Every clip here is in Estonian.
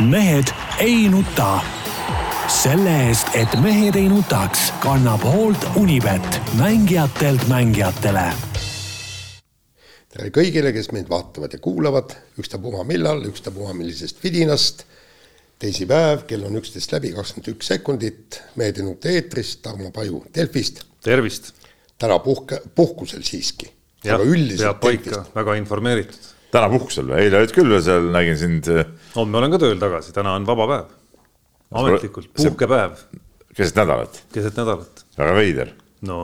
mehed ei nuta. selle eest, et mehed ei nutaks, kannab hoolt Unibet, mängijatelt mängijatele. tere kõigile, kes meid vaatavad ja kuulavad, ükstapuha millal, ükstapuha millisest vidinast. teisipäev, kell on üksteist läbi kakskümmend üks sekundit, Mehed ei nuta eetris, Tarmo Paju Delfist. tervist. täna puhke, puhkusel siiski. jah, peab paika, väga informeeritud täna puhkusel või, eile olid küll veel seal, nägin sind. homme olen ka tööl tagasi, täna on vaba päev. ametlikult, puhkepäev. keset nädalat. keset nädalat. väga veider. no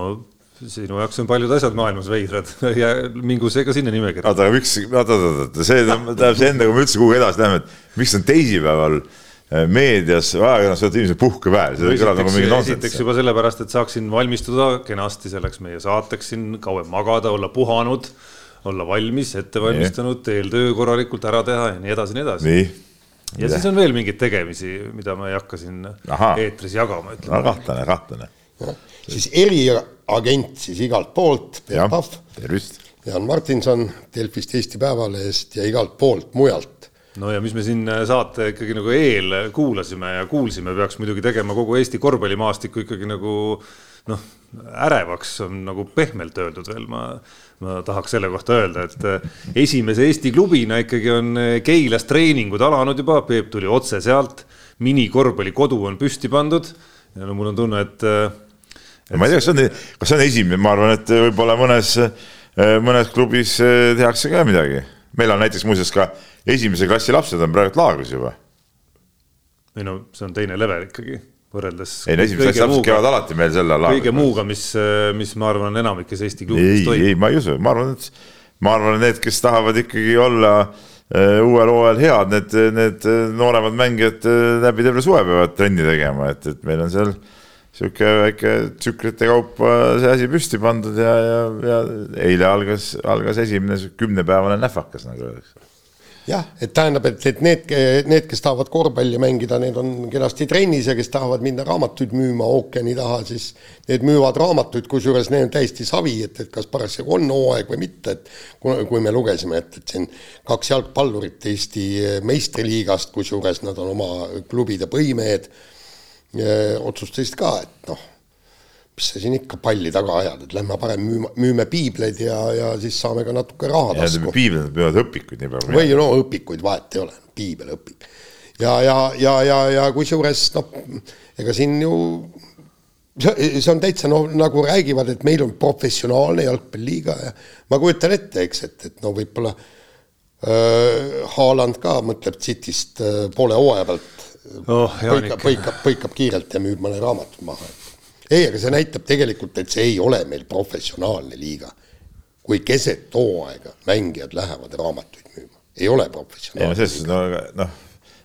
sinu jaoks on paljud asjad maailmas veidrad ja mingu see ka sinna nimekirja. oota, aga miks, oota, oota, oota, see tähendab see enne, kui me üldse kuhugi edasi läheme, et miks on teisipäeval eh, meedias, ajakirjanduses olete ilmselt puhkepäev, see kõlab nagu mingi nonsenss. esiteks juba sellepärast, et saaksin valmistuda kenasti selleks meie saateks siin, kauem magada, olla puhanud olla valmis, ette valmistanud, teel töö korralikult ära teha ja nii edasi, nii edasi. ja siis on veel mingeid tegemisi, mida ma ei hakka siin Aha. eetris jagama. no kahtlane, kahtlane. siis eriagent siis igalt poolt, Peep Pahv. tervist. Jaan Martinson Delfist, Eesti Päevalehest ja igalt poolt mujalt no ja mis me siin saate ikkagi nagu eel kuulasime ja kuulsime, peaks muidugi tegema kogu Eesti korvpallimaastiku ikkagi nagu noh, ärevaks on nagu pehmelt öeldud veel, ma ma tahaks selle kohta öelda, et eh, esimese Eesti klubina ikkagi on eh, Keilas treeningud alanud juba, Peep tuli otse sealt, minikorvpallikodu on püsti pandud ja no mul on tunne, et, et.... Eh, ma ei tea, kas see on, kas see on esimene, ma arvan, et võib-olla mõnes, mõnes klubis tehakse ka midagi. meil on näiteks muuseas ka esimese klassi lapsed on praegu laagris juba. ei no see on teine level ikkagi võrreldes. ei no esimesed asjad käivad alati meil selle all. kõige muuga, mis, mis ma arvan, enamikes Eesti klubides toimub. ei, ma ei usu, ma arvan, et ma arvan, et need, kes tahavad ikkagi olla uh, uuel hooajal head, need, need nooremad mängijad läbi terve suve peavad trenni tegema, et, et meil on seal sihuke väike tsüklite kaupa see asi püsti pandud ja, ja, ja eile algas, algas esimene kümnepäevane nähvakas, nagu öeldakse jah, et tähendab, et, et need, need, kes tahavad korvpalli mängida, need on kenasti trennis ja kes tahavad minna raamatuid müüma ookeani taha, siis need müüvad raamatuid, kusjuures need on täiesti savi, et, et kas parasjagu on hooaeg või mitte, et kui, kui me lugesime, et, et siin kaks jalgpallurit Eesti meistriliigast, kusjuures nad on oma klubide põhimehed, otsustasid ka, et noh mis sa siin ikka palli taga ajad, et lähme parem müüme, müüme piibleid ja, ja siis saame ka natuke raha tasku. piiblid müüvad õpikuid nii palju. või no õpikuid vahet ei ole, piibel, õpik. ja, ja, ja, ja, ja kusjuures noh, ega siin ju see, on täitsa noh, nagu räägivad, et meil on professionaalne jalgpalliliiga ja ma kujutan ette, eks, et, et no võib-olla äh, Haaland ka mõtleb Cityst äh, poole hooaja pealt oh,. põikab, põikab, põikab kiirelt ja müüb mõne raamatu maha ei, aga see näitab tegelikult, et see ei ole meil professionaalne liiga. kui keset hooaega mängijad lähevad raamatuid müüma, ei ole professionaalne. selles suhtes, no noh,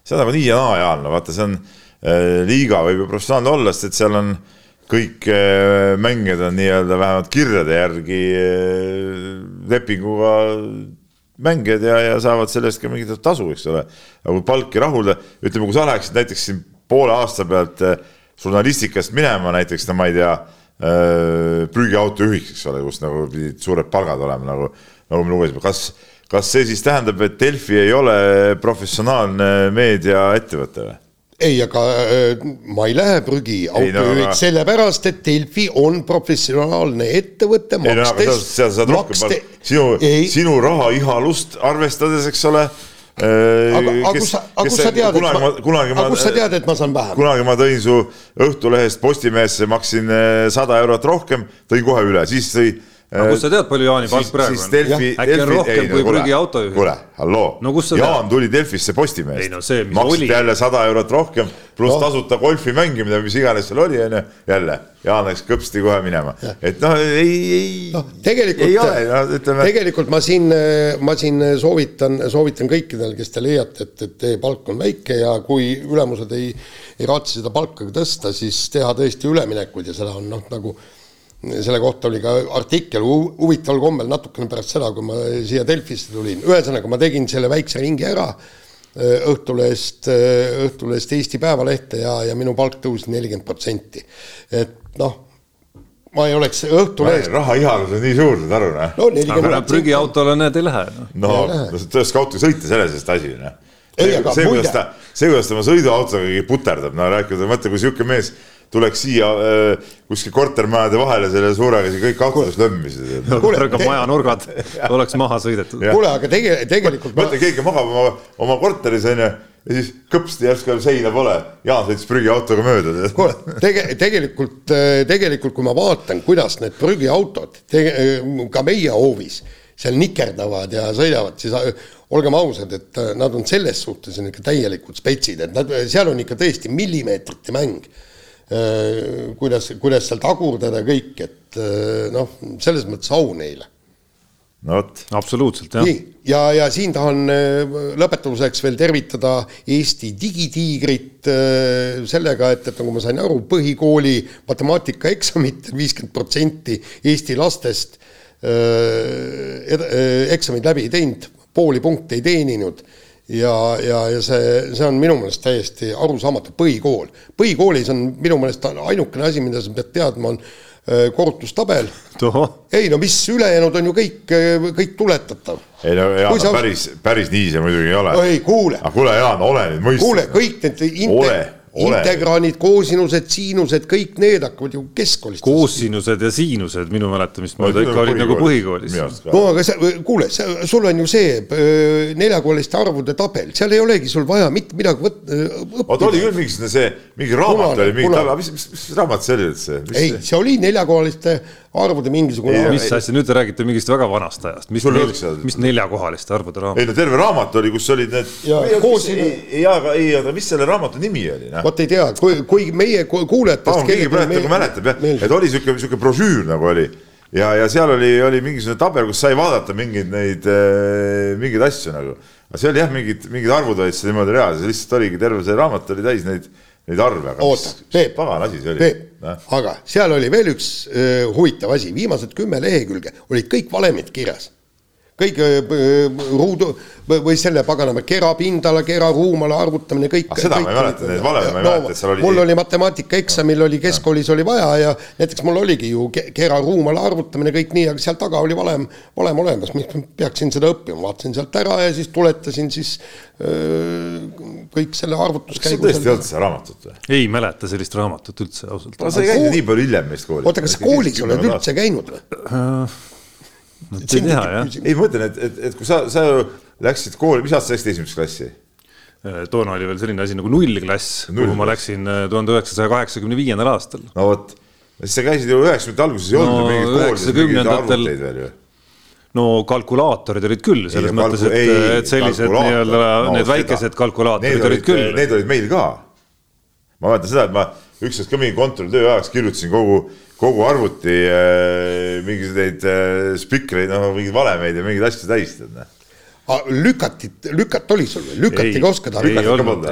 see on nagu nii ja naa, Jaan, no vaata, see on äh, liiga võib ju professionaalne olla, sest et seal on kõik äh, mängijad on nii-öelda vähemalt kirjade järgi äh, lepinguga mängijad ja, ja saavad selle eest ka mingit tasu, eks ole. aga kui palki rahulda, ütleme, kui sa läheksid näiteks siin poole aasta pealt äh, žurnalistikast minema näiteks, no ma ei tea äh,, prügiautojuhiks, eks ole, kus nagu pidid suured palgad olema, nagu, nagu me lugesime, kas, kas see siis tähendab, et Delfi ei ole professionaalne meediaettevõte või? ei, aga äh, ma ei lähe prügiautojuhiks no, sellepärast, et Delfi on professionaalne ettevõte. sa, sa saad rohkem makste..., sinu, sinu raha ihalust arvestades, eks ole aga, aga kus sa, aga kus sa tead, et ma, kunagi ma, kus sa tead, et ma saan vähem? kunagi ma tõin su Õhtulehest Postimehesse, maksin äh, sada eurot rohkem, tõin kohe üle, siis tõi aga kust sa tead, palju Jaani palk praegu on? äkki Delfi, on rohkem ei, kui no, prügiautojuhil? kuule, halloo no,, Jaan tead? tuli Delfisse Postimehest no,, maksid jälle sada eurot rohkem, pluss no. tasuta golfi mängimine, mis iganes seal oli, onju, jälle. Jaan läks kõpsti kohe minema, et noh, ei, ei no,. tegelikult, no, ütleme... tegelikult ma siin, ma siin soovitan, soovitan kõikidel, kes te leiate, et, et teie palk on väike ja kui ülemused ei, ei raatsi seda palka tõsta, siis teha tõesti üleminekuid ja seda on noh, nagu selle kohta oli ka artikkel huvitaval kombel natukene pärast seda, kui ma siia Delfisse tulin, ühesõnaga ma tegin selle väikse ringi ära äh, Õhtulehest, äh, Õhtulehest Eesti Päevalehte ja, ja minu palk tõusis nelikümmend protsenti. et noh, ma ei oleks Õhtulehest. raha ihalus on nii suur, saad aru, noh. no nelikümmend protsenti. prügiautole näed ei lähe. noh, no, no tõesti kaudselt sõita, selles eest asi, noh see, kuidas ta, see, kuidas ta oma sõiduautoga puterdab, no rääkida, mõtle, kui sihuke mees tuleks siia äh, kuskil kortermajade vahele selle suurega, siis kõik autodes lömmisid. Kuule, aga te- majanurgad oleks maha sõidetud. Kuule, aga tege-, tegelikult ma, mõtle, keegi magab oma, oma korteris onju ja siis kõpsti järsku enam seina pole. Jaan sõitis prügiautoga mööda. kuule, tege-, tegelikult, tegelikult kui ma vaatan, kuidas need prügiautod tege-, ka meie hoovis seal nikerdavad ja sõidavad, siis äh, olgem ausad, et äh, nad on selles suhtes on ikka täielikud spetsid, et nad, seal on ikka tõesti millimeetrite mäng. kuidas, kuidas seal tagurdada kõik, et äh, noh, selles mõttes au neile. No vot, absoluutselt jah. nii, ja, ja siin tahan äh, lõpetuseks veel tervitada Eesti digitiigrit äh, sellega, et, et nagu ma sain aru, põhikooli matemaatikaeksamit viiskümmend protsenti Eesti lastest äh, äh, eksamid läbi ei teinud, pooli punkte ei teeninud ja, ja, ja see, see on minu meelest täiesti arusaamatu, põhikool. põhikoolis on minu meelest ainukene asi, mida sa pead teadma, on äh, korrutustabel ei no mis ülejäänud on ju kõik, kõik tuletatav. ei no Jaan sa-, päris, päris nii see muidugi ei ole. ei kuule, aga kuule, Jaan, ole nüüd mõistlik. kuule kõik need inte, Ole, ole. integraanid, koosinused, siinused, kõik need hakkavad ju keskkoolist. koosinused ja siinused minu mäletamist mööda ikka olid nagu põhikoolis. no aga sa, kuule, sul on ju see öö, neljakooliste arvude tabel, seal ei olegi sul vaja mitte midagi võt-, oota, oli küll mingisugune see, mingi raamat Punane, oli, mingi punane., mis, mis, mis raamat see oli üldse? ei, see oli neljakooliste arvude mingisugune mis asja, nüüd te räägite mingist väga vanast ajast, mis nel, mis neljakohaliste arvude raamat ei. no terve raamat oli, kus olid need. Ja aga ei, aga mis selle raamatu nimi oli, noh? vot ei tea, kui, kui meie ku- kuulajatest keegi praegu nagu mäletab jah, et oli sihuke, sihuke brošüür nagu oli ja, ja seal oli, oli mingisugune tabel, kus sai vaadata mingeid neid, mingeid asju nagu. aga see oli jah, mingid, mingid arvud olid seal niimoodi reas ja lihtsalt oligi terve see raamat oli täis neid, neid arve. oota, Peep, pagan asi see oli. Aga seal oli veel üks öö, huvitav asi, viimased kümme lehekülge olid kõik valemid kirjas. Kõik öö, ruudu või selle paganama kera pindala, kera ruumala arvutamine, kõik. Ah, seda ma ei mäleta, neid valeme ma ei mäleta, et seal oli- mul oli matemaatikaeksamil oli keskkoolis oli vaja ja näiteks mul oligi ju ke- kera ruumala arvutamine kõik nii, aga seal taga oli valem, valem olemas, miks ma peaksin seda õppima, vaatasin sealt ära ja siis tuletasin siis öö, kõik selle kas sul arvutuskäigu. tõesti ei olnud seda raamatut või? ei mäleta sellist raamatut üldse ausalt. no sa ei käinud nii palju hiljem vist koolis. oota, kas sa koolis oled üldse käinud või? Ei tea jah. ei, ma mõtlen, et, et, et kui sa, sa ju läksid kooli, mis aastast läksid esimesesse klassi? toona oli veel selline asi nagu nullklass, kuhu ma läksin äh, tuhande üheksasaja kaheksakümne viiendal aastal. no vot, siis sa käisid ju üheksakümnendate alguses ei olnud No ju mingit kooli, mingeid 90-ndatel arvuteid veel ju. no kalkulaatorid olid küll, selles Ei, mõttes, et ei,, et sellised nii-öelda no need seda. väikesed kalkulaatorid Need olid olid küll. Need olid meil ka. ma mäletan seda, et ma ükskord ka mingi kontrolltöö ajaks kirjutasin kogu, kogu arvuti äh, mingisuguseid äh, spikreid, noh, mingeid valemeid ja mingeid asju täis, tead noh. lükatit, lükat oli sul või? lükatiga oskad või?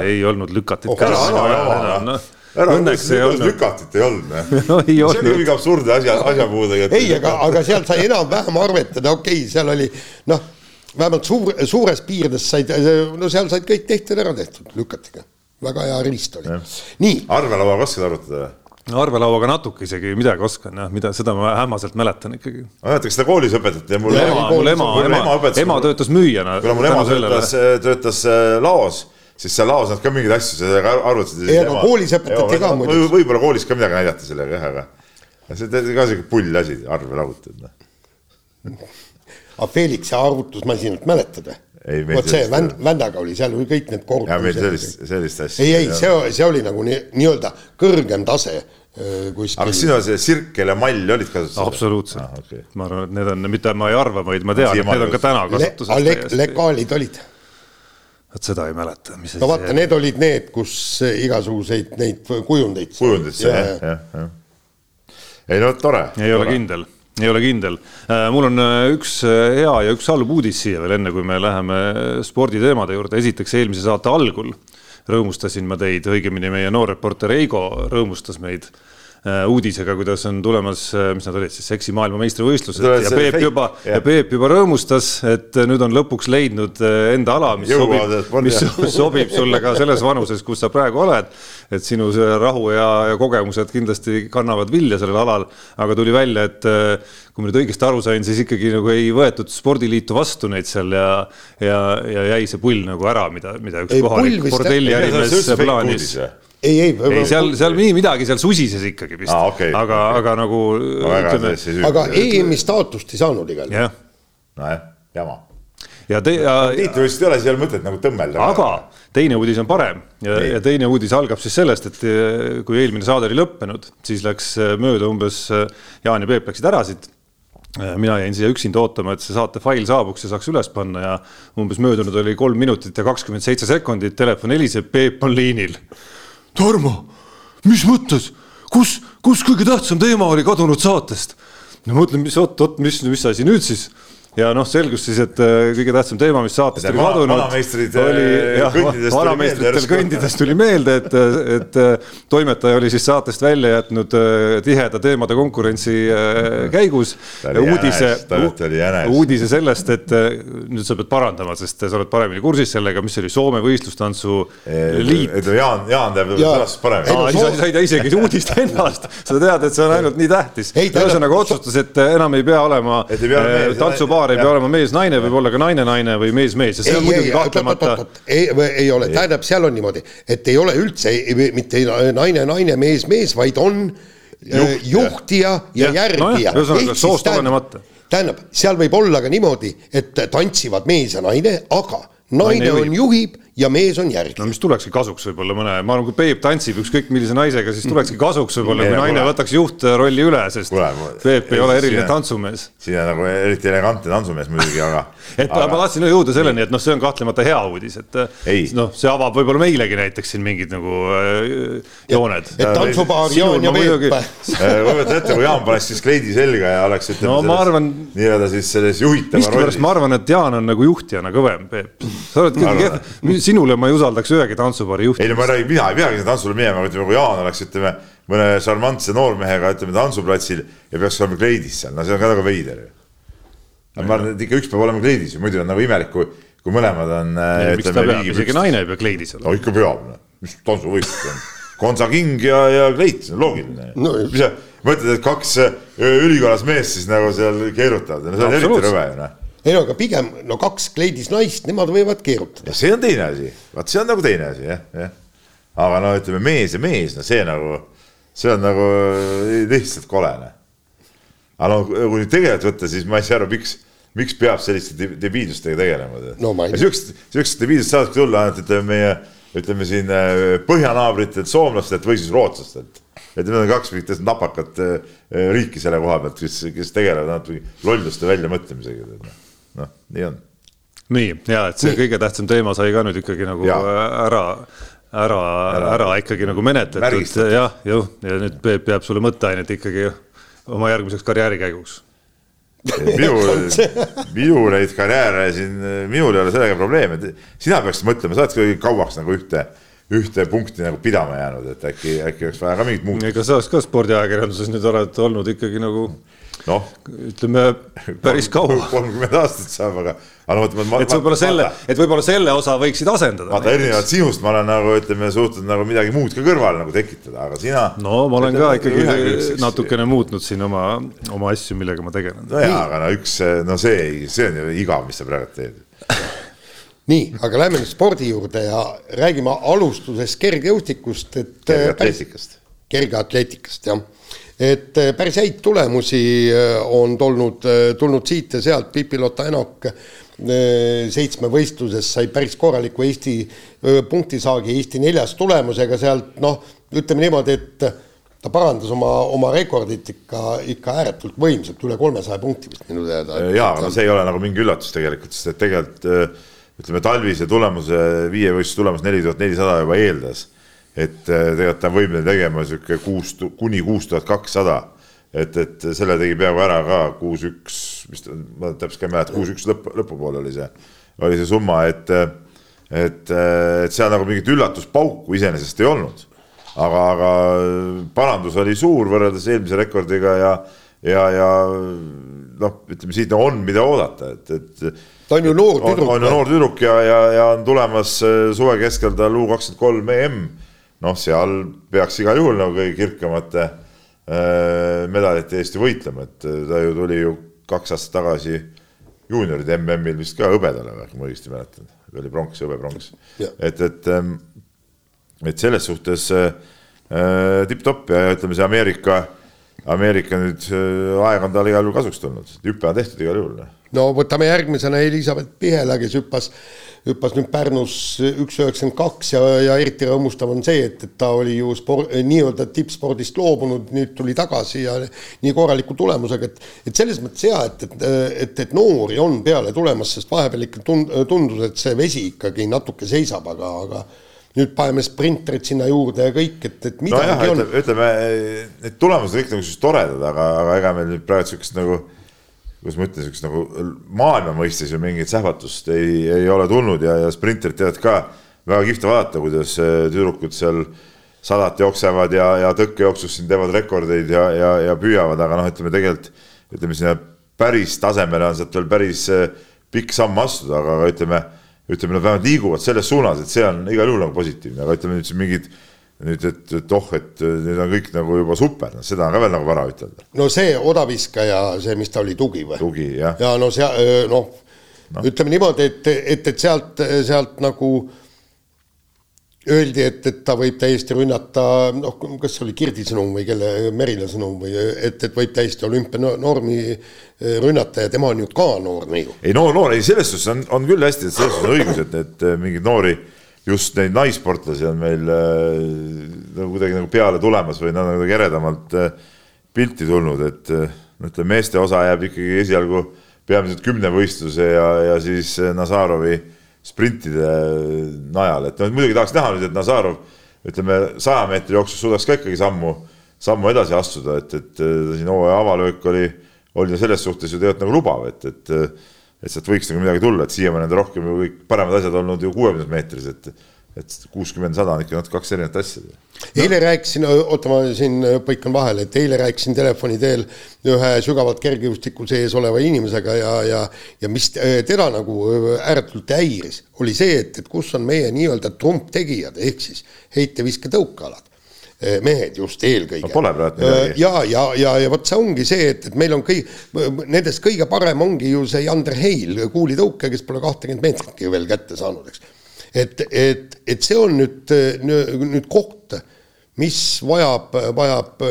ei olnud lükatit Oh, ka. ära, ära, ära, ära. ära, õnneks ei olnud. lükatit ei olnud, noh. No see oli mingi absurdne asja, asjapuudega. ei, aga, aga seal sai enam-vähem arvetada, okei okay,, seal oli noh, vähemalt suur, suures piirides said, no seal said kõik tehtud ära tehtud lükatiga. väga hea riist oli. nii, arvelauaga oskad arvutada või? Arvelauaga natuke isegi midagi oskan jah, mida, seda ma hämmaselt mäletan ikkagi. ma mäletan, kas seda koolis õpetati ja mul Jaa, ema, mul ema, ema ema, ema töötas müüjana. kuna mul ema töötas, töötas äh, laos, siis seal laos nad ka mingeid asju sellega ar- arvutasid. Ei, aga koolis õpetati ka muidugi. võib-olla koolis ka midagi näidati sellega jah, aga see on ka siuke pull asi, arvelautud noh. aga Felixi arvutusmasinat mäletad Ei, või? meil vot see Vänd-, Vändaga oli seal oli kõik need ja meil korrutused. sellist, sellist asja. ei, ei, see, see oli nagu nii- nii-öelda kõrgem tase aga kas kuskil. sinu see sirkel ja mall olid kasutusel? absoluutselt Ah, okei. ma arvan, et need on, mitte ma ei arva, vaid ma tean, et need on ka täna Le- kasutuses le- täiesti. legaalid olid vot seda ei mäleta, mis no vaata, need olid need, kus igasuguseid neid kujundeid. kujundid see jah, jah, jah. ei no tore. ei ole kindel, ei ole kindel. mul on äh, üks äh, hea ja üks halb uudis siia veel enne, kui me läheme sporditeemade juurde. esiteks eelmise saate algul rõõmustasin ma teid, õigemini meie noor reporter Eigo rõõmustas meid uudisega, kuidas on tulemas, mis nad olid siis, seksi maailmameistrivõistlused. Ja Peep fake- juba ja Peep juba rõõmustas, et nüüd on lõpuks leidnud äh, enda ala, mis Jõukohane sobib, mis sobib sulle ka selles vanuses, kus sa praegu oled. et sinu see rahu ja, ja kogemused kindlasti kannavad vilja sellel alal, aga tuli välja, et äh, kui ma nüüd õigesti aru sain, siis ikkagi nagu ei võetud spordiliitu vastu neid seal ja, ja, ja jäi see pull nagu ära, mida, mida üks Ei, kohalik bordelliärimees plaanis ei, ei, ei, seal, seal nii midagi seal susises ikkagi vist Aa, okei, aga okei. aga nagu süü. aga EM-i staatust ei saanud igal juhul. jah, nojah, jama. ja te- ja, tiitlivõistlused ei ole, siis ei ole mõtet nagu tõmmelda. aga teine uudis on parem ja, ja teine uudis algab siis sellest, et eh, kui eelmine saade oli lõppenud, siis läks eh, mööda umbes eh, Jaan ja Peep läksid ära siit mina jäin siia üksinda ootama, et see saate fail saabuks ja saaks üles panna ja umbes möödunud oli kolm minutit ja kakskümmend seitse sekundit, telefon heliseb, Peep on liinil. Tarmo, mis mõttes, kus, kus kõige tähtsam teema oli kadunud saatest? no mõtlen, mis oot, oot, mis, mis asi nüüd siis? Ja noh, selgus siis, et äh, kõige tähtsam teema, mis saatest oli kadunud, vanameistrid, oli äh, jah, kõndides tuli vanameistritel meelde järsku. kõndides tuli meelde, et, et äh, toimetaja oli siis saatest välja jätnud äh, tiheda teemade konkurentsi äh, käigus. Uudise uudise sellest, et äh, nüüd sa pead parandama, sest sa oled paremini kursis sellega, mis oli Soome võistlustantsu liit. Et Jaan, Jaan teab sõnastust paremini. Sa ei tea isegi uudist ennast, sa tead, et see on ainult nii tähtis. Ühesõnaga otsustas, et enam ei pea olema Et ei tantsupaar, ei pea olema mees-naine, võib olla ka naine-naine või mees-mees ja see on muidugi kahtlemata. ei, ei ole, tähendab, seal on niimoodi, et ei ole üldse ei, mitte naine-naine, mees-mees, vaid on Juht, juhtija ja Jah, järgija nojah,. ühesõnaga soost olenemata. tähendab, seal võib olla ka niimoodi, et tantsivad mees ja naine, aga naine, Naine on juhib. Ja mees on järgija no mis tulekski kasuks võib-olla mõne, ma arvan, kui Peep tantsib ükskõik millise naisega, siis tulekski kasuks võib-olla, kui naine võtaks juhtrolli üle, sest Kuule, ma- Peep ei ole eriline siin- tantsumees. siin on nagu eriti elegantne tantsumees muidugi, aga et ma, ma tahtsin jõuda selleni, et noh, see on kahtlemata hea uudis, et noh, see avab võib-olla meilegi näiteks siin mingid nagu äh, jooned. et tantsupaar Jaan ja Peep. kujuta ette, kui Jaan paneks siis kleidi selga ja oleks ütleme No ma arvan- nii-öelda siis selles juhitava miskipärast ma arvan, et Jaan on nagu juhtijana kõvem, Peep. sa oled kõige arvan. Sinule ma ei usaldaks ühegi tantsupaari ei no ma. räägin, mina ei peagi sinna tantsule minema, aga ütleme, kui Jaan oleks, ütleme mõne šarmantse noormehega, ütleme tantsuplatsil ja peaks olema kleidis seal, no see on ka nagu veider ju. ma arvan, et ikka üks peab olema kleidis ju, muidu on nagu imelik, kui, kui mõlemad on. peab, isegi naine ei pea kleidis no olema. ikka peab, mis tantsuvõistlus on. Gonza King ja, ja Kleit, see on loogiline No no,. mis sa mõtled, et kaks äh, ülikoolas meest siis nagu seal keerutavad, no see on eriti rõve ju noh. Ei no aga pigem no kaks kleidis naist, nemad võivad keerutada. see on teine asi, vaat see on nagu teine asi jah, jah. aga no ütleme, mees ja mees, no see nagu, see on nagu äh, lihtsalt kole noh. aga no kui nüüd tegelikult võtta, siis ma ei saa aru, miks, miks peab selliste de- debiilsustega tegelema. No siukest, siukest debiilsust saadki tulla ainult ütleme meie, ütleme siin äh, põhjanaabritelt, soomlastelt või siis rootslastelt. et need on kaks mingit napakat äh, riiki selle koha pealt, kes, kes tegelevad ainult lolluste väljamõtlemisega. noh, nii on. Nii ja et see kõige tähtsam teema sai ka nüüd ikkagi nagu Jaa. ära, ära, ära, ära ikkagi nagu menetletud. Jah, ju ja nüüd Peep peab sulle mõtteainet ikkagi oma järgmiseks karjäärikäiguks. minul, minul neid karjääre siin, minul ei ole sellega probleeme, sina peaksid mõtlema, sa oled kuidagi kauaks nagu ühte, ühte punkti nagu pidama jäänud, et äkki, äkki oleks vaja ka mingit muud, ega sa ka spordiajakirjanduses nüüd oled olnud ikkagi nagu noh. ütleme päris kaua. kolmkümmend aastat saab, aga, aga no vot. et võib-olla selle, et võib-olla selle osa võiksid asendada. vaata, erinevalt sinust ma olen nagu ütleme, suutnud nagu midagi muud ka kõrvale nagu tekitada, aga sina. no ma olen ka ikkagi ühekülgseks- natukene muutnud siin oma, oma asju, millega ma tegelen. nojaa, aga no üks, no see ei, see on ju igav, mis sa praegu teed. nii, aga lähme nüüd spordi juurde ja räägime alustuses kergejõustikust, et. kergeatleetikast. kergeatleetikast jah, et eh, päris häid tulemusi eh, on tulnud, tulnud siit ja sealt, Pipi-Lotta Enok eh, seitsme võistluses sai päris korraliku Eesti eh, punktisaagi, Eesti neljas tulemusega sealt. Noh, ütleme niimoodi, et ta parandas oma, oma rekordit ikka, ikka ääretult võimsalt, üle kolmesaja punkti vist minu teada. jaa, aga no see ei ole nagu mingi üllatus tegelikult, sest et tegelikult ütleme, talvise tulemuse, viievõistluse tulemus neli tuhat nelisada juba eeldas, et äh, tegelikult ta on võimeline tegema sihuke kuus, kuni kuus tuhat kakssada. et, et selle tegi peaaegu ära ka kuus, üks, mis ta, ma täpselt ei mäleta, kuus, üks lõpp, lõpupoole oli see, oli see summa, et, et, et seal nagu mingit üllatuspauku iseenesest ei olnud aga, aga parandus oli suur võrreldes eelmise rekordiga ja, ja, ja noh, ütleme siit on, mida oodata, et, et. ta on ju noor tüdruk. on ju noor tüdruk ja, ja, ja on tulemas äh, suve keskel tal U kakskümmend kolm EM. Noh, seal peaks igal juhul nagu kõige kirkamate äh, medalite eest ju võitlema, et äh, ta ju tuli ju kaks aastat tagasi juunioride MM-il vist ka hõbedale, kui ma õigesti mäletan, oli pronks, hõbepronks. et, et, ähm, et selles suhtes äh, tipp-topp ja ütleme, see Ameerika, Ameerika nüüd äh, aeg on tal igal juhul kasuks tulnud, hüpe on tehtud igal juhul. no võtame järgmisena Elizabeth Pihela, kes hüppas äh, hüppas nüüd Pärnus üks üheksakümmend kaks ja, ja eriti rõõmustav on see, et, et ta oli ju sport, nii-öelda tippspordist loobunud, nüüd tuli tagasi ja nii korraliku tulemusega, et, et selles mõttes hea, et, et, et, et noori on peale tulemas, sest vahepeal ikka tund-, tundus, et see vesi ikkagi natuke seisab, aga, aga nüüd paneme sprintrid sinna juurde ja kõik, et, et midagi no jah, on. ütleme, need tulemused kõik nagu siis toredad, aga, aga ega meil nüüd praegu sihukest nagu kuidas ma ütlen, siukest nagu maailma mõistes ju mingit sähvatust ei, ei ole tulnud ja, ja sprinterid teevad ka väga kihvt vaadata, kuidas äh, tüdrukud seal sadat jooksevad ja, ja tõkkejooksus siin teevad rekordeid ja, ja, ja püüavad, aga noh, ütleme tegelikult ütleme sinna päris tasemele on sealt veel päris äh, pikk samm astuda, aga ütleme, ütleme, nad vähemalt liiguvad selles suunas, et see on igal juhul nagu positiivne, aga ütleme nüüd siin mingid nüüd, et, et oh, et need on kõik nagu juba super, noh seda on ka veel nagu vara ütelda. no see odaviskaja, see, mis ta oli, tugi või? tugi, jah. ja no see noh no., ütleme niimoodi, et, et, et sealt, sealt nagu öeldi, et, et ta võib täiesti rünnata, noh, kas see oli Kirdi sõnum või kelle, Merila sõnum või et, et võib täiesti olümpianormi rünnata ja tema on ju ka noor neiu. ei no noor, ei selles suhtes on, on küll hästi, et selles suhtes on õigus, et, et mingeid noori just neid naissportlasi on meil äh, nagu kuidagi nagu peale tulemas või nad on kuidagi eredamalt äh, pilti tulnud, et äh, no ütleme, meeste osa jääb ikkagi esialgu peamiselt kümnevõistluse ja, ja siis Nazarovi sprintide najal, et noh, muidugi tahaks näha nüüd, et Nazarov ütleme, saja meetri jooksus suudaks ka ikkagi sammu, sammu edasi astuda, et, et siin hooaja avalöök oli, oli selles suhtes ju tegelikult nagu lubav, et, et et sealt võiks nagu midagi tulla, et siiamaani on rohkem ju kõik paremad asjad olnud ju kuuekümnes meetris, et et kuuskümmend, sada on ikka natuke kaks erinevat asja. No.. eile rääkisin, oota, ma siin põikan vahele, et eile rääkisin telefoni teel ühe sügavalt kergejõustiku sees oleva inimesega ja, ja ja mis teda nagu ääretult häiris, oli see, et, et kus on meie nii-öelda trumptegijad, ehk siis heiteviske tõukealad mehed just eelkõige no,. Pole praegu midagi. ja, ja, ja, ja vot see ongi see, et, et meil on kõik, nendest kõige parem ongi ju see Jander Heil, kuulitõuke, kes pole kahtekümmet meetritki veel kätte saanud, eks. et, et, et see on nüüd, nüüd koht mis vajab, vajab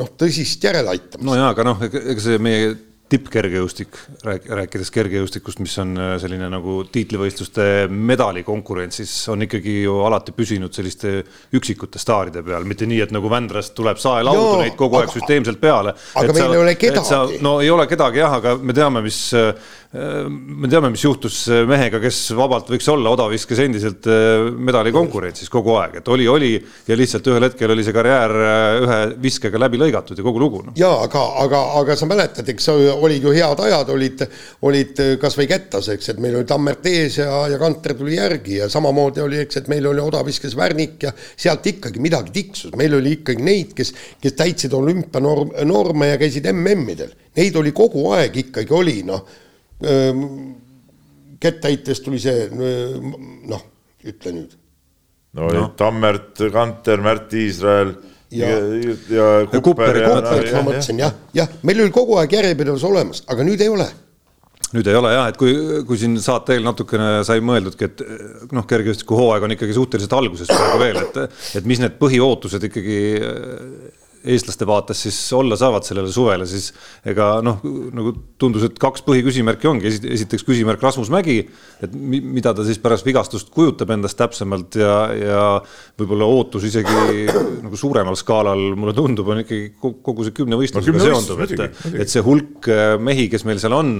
noh, tõsist järeleaitamist. no jaa, aga noh, ega see meie tippkergejõustik, rääkides kergejõustikust, mis on äh, selline nagu tiitlivõistluste medalikonkurentsis, on ikkagi ju alati püsinud selliste üksikute staaride peal, mitte nii, et nagu Vändrast tuleb saelaudu neid kogu aeg süsteemselt peale. aga meil ei ole kedagi. no ei ole kedagi jah, aga me teame, mis äh, me teame, mis juhtus mehega, kes vabalt võiks olla odaviskes endiselt äh, medalikonkurentsis kogu aeg, et oli, oli ja lihtsalt ühel hetkel oli see karjäär ühe viskega läbi lõigatud ja kogu lugu no.. ja aga, aga, aga sa mäletad, eks olid ju head ajad, olid, olid kasvõi kättas, eks, et meil oli Tammert ees ja, ja Kanter tuli järgi ja samamoodi oli, eks, et meil oli odaviskes Värnik ja sealt ikkagi midagi tiksus, meil oli ikkagi neid, kes, kes täitsid olümpianorme ja käisid MM-idel, neid oli kogu aeg ikkagi oli, noh, kettäites tuli see, noh, ütle nüüd. no no. Tammert, Kanter, Märt Iisrael ja, ja, ja Kupper ja, ja, ja, ma mõtlesin jah, jah, meil oli kogu aeg järjepidevus olemas, aga nüüd ei ole nüüd ei ole jah, et kui, kui siin saate eel natukene sai mõeldudki, et noh, kergejõustikuhooaeg on ikkagi suhteliselt alguses praegu veel, et, et mis need põhiootused ikkagi eestlaste vaates siis olla saavad sellele suvele, siis ega noh, nagu tundus, et kaks põhiküsimärki ongi, esiteks küsimärk Rasmus Mägi, et mida ta siis pärast vigastust kujutab endast täpsemalt ja, ja võib-olla ootus isegi nagu suuremal skaalal, mulle tundub, on ikkagi kogu see kümnevõistlusega no, seonduv, et, et see hulk äh, mehi, kes meil seal on,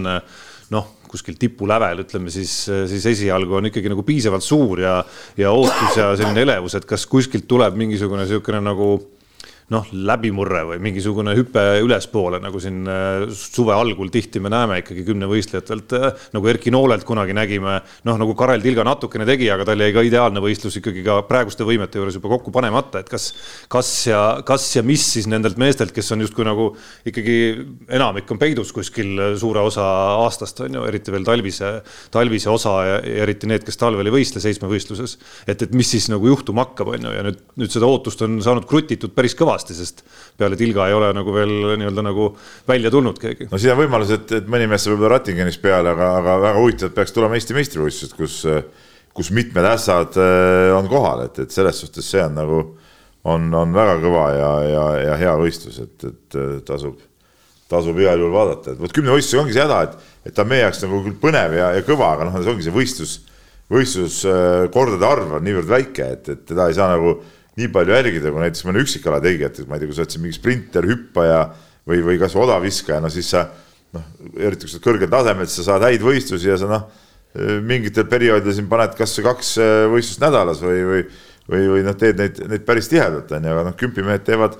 noh, kuskil tipulävel, ütleme siis, siis esialgu on ikkagi nagu piisavalt suur ja, ja ootus ja selline elevus, et kas kuskilt tuleb mingisugune niisugune nagu noh, läbimurre või mingisugune hüpe ülespoole, nagu siin äh, suve algul tihti me näeme ikkagi kümnevõistlejatelt, äh, nagu Erki Noolelt kunagi nägime, noh, nagu Karel Tilga natukene tegi, aga tal jäi ka ideaalne võistlus ikkagi ka praeguste võimete juures juba kokku panemata, et kas, kas ja, kas ja mis siis nendelt meestelt, kes on justkui nagu ikkagi enamik on peidus kuskil suure osa aastast, on ju, eriti veel talvise, talvise osa ja, ja eriti need, kes talvel ei võistle seitsmevõistluses. et, et mis siis nagu juhtuma hakkab, on ju, ja nüüd, nüüd seda ootust on saanud krutitud päris kõvasti kõvasti, sest peale Tilga ei ole nagu veel nii-öelda nagu välja tulnud keegi. no siin on võimalus, et, et mõni mees saab võib-olla Rattingenis peale, aga, aga väga huvitav, peaks tulema Eesti meistrivõistlused, kus, kus mitmed ässad äh, on kohal, et, et selles suhtes see on nagu, on, on väga kõva ja, ja, ja hea võistlus, et, et tasub, tasub igal juhul vaadata, et vot kümnevõistlusega ongi see häda, et, et ta on meie jaoks nagu küll põnev ja, ja kõva, aga noh, see ongi see võistlus, võistluskordade arv on niivõrd väike, et, et teda ei saa nagu nii palju jälgida, kui näiteks mõne üksikala tegijat, et ma ei tea, kui sa oled siin mingi sprinter, hüppaja või, või kasvõi odaviskaja, no siis sa noh, eriti kui sa oled kõrgel tasemel, siis sa saad häid võistlusi ja sa noh, mingitel perioodidel siin paned kasvõi kaks äh, võistlust nädalas või, või või, või noh, teed neid, neid päris tihedalt, on ju, aga noh, kümpimehed teevad,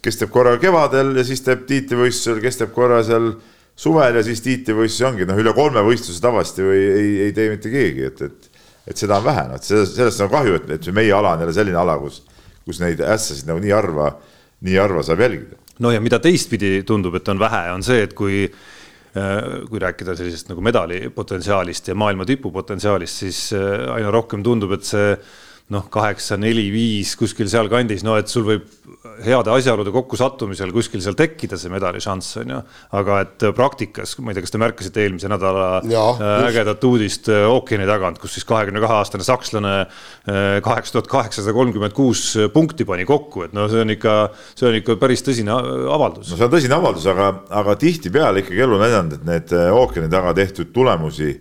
kes teeb korra kevadel ja siis teeb tiitlivõistlusel, kes teeb korra seal suvel ja siis tiitlivõistlusi ongi noh, üle kolme võistluse tavaliselt ju ei, ei, ei tee mitte keegi, et, et et seda on vähe, noh, sellest, sellest on kahju, et, et meie ala on jälle selline ala, kus kus neid ässasid nagu nii harva, nii harva saab jälgida. no ja mida teistpidi tundub, et on vähe, on see, et kui äh, kui rääkida sellisest nagu medali potentsiaalist ja maailma tipu potentsiaalist, siis äh, aina rohkem tundub, et see noh, kaheksa, neli, viis kuskil sealkandis, no et sul võib heade asjaolude kokkusattumisel kuskil seal tekkida see medali šanss, on ju. aga et praktikas, ma ei tea, kas te märkasite eelmise nädala ja, äh, ägedat uudist äh, ookeani tagant, kus siis kahekümne kahe aastane sakslane äh, kaheksa tuhat kaheksasada kolmkümmend kuus punkti pani kokku, et no see on ikka, see on ikka päris tõsine avaldus. no see on tõsine avaldus, aga, aga tihtipeale ikkagi elu näidanud, et need ookeani taga tehtud tulemusi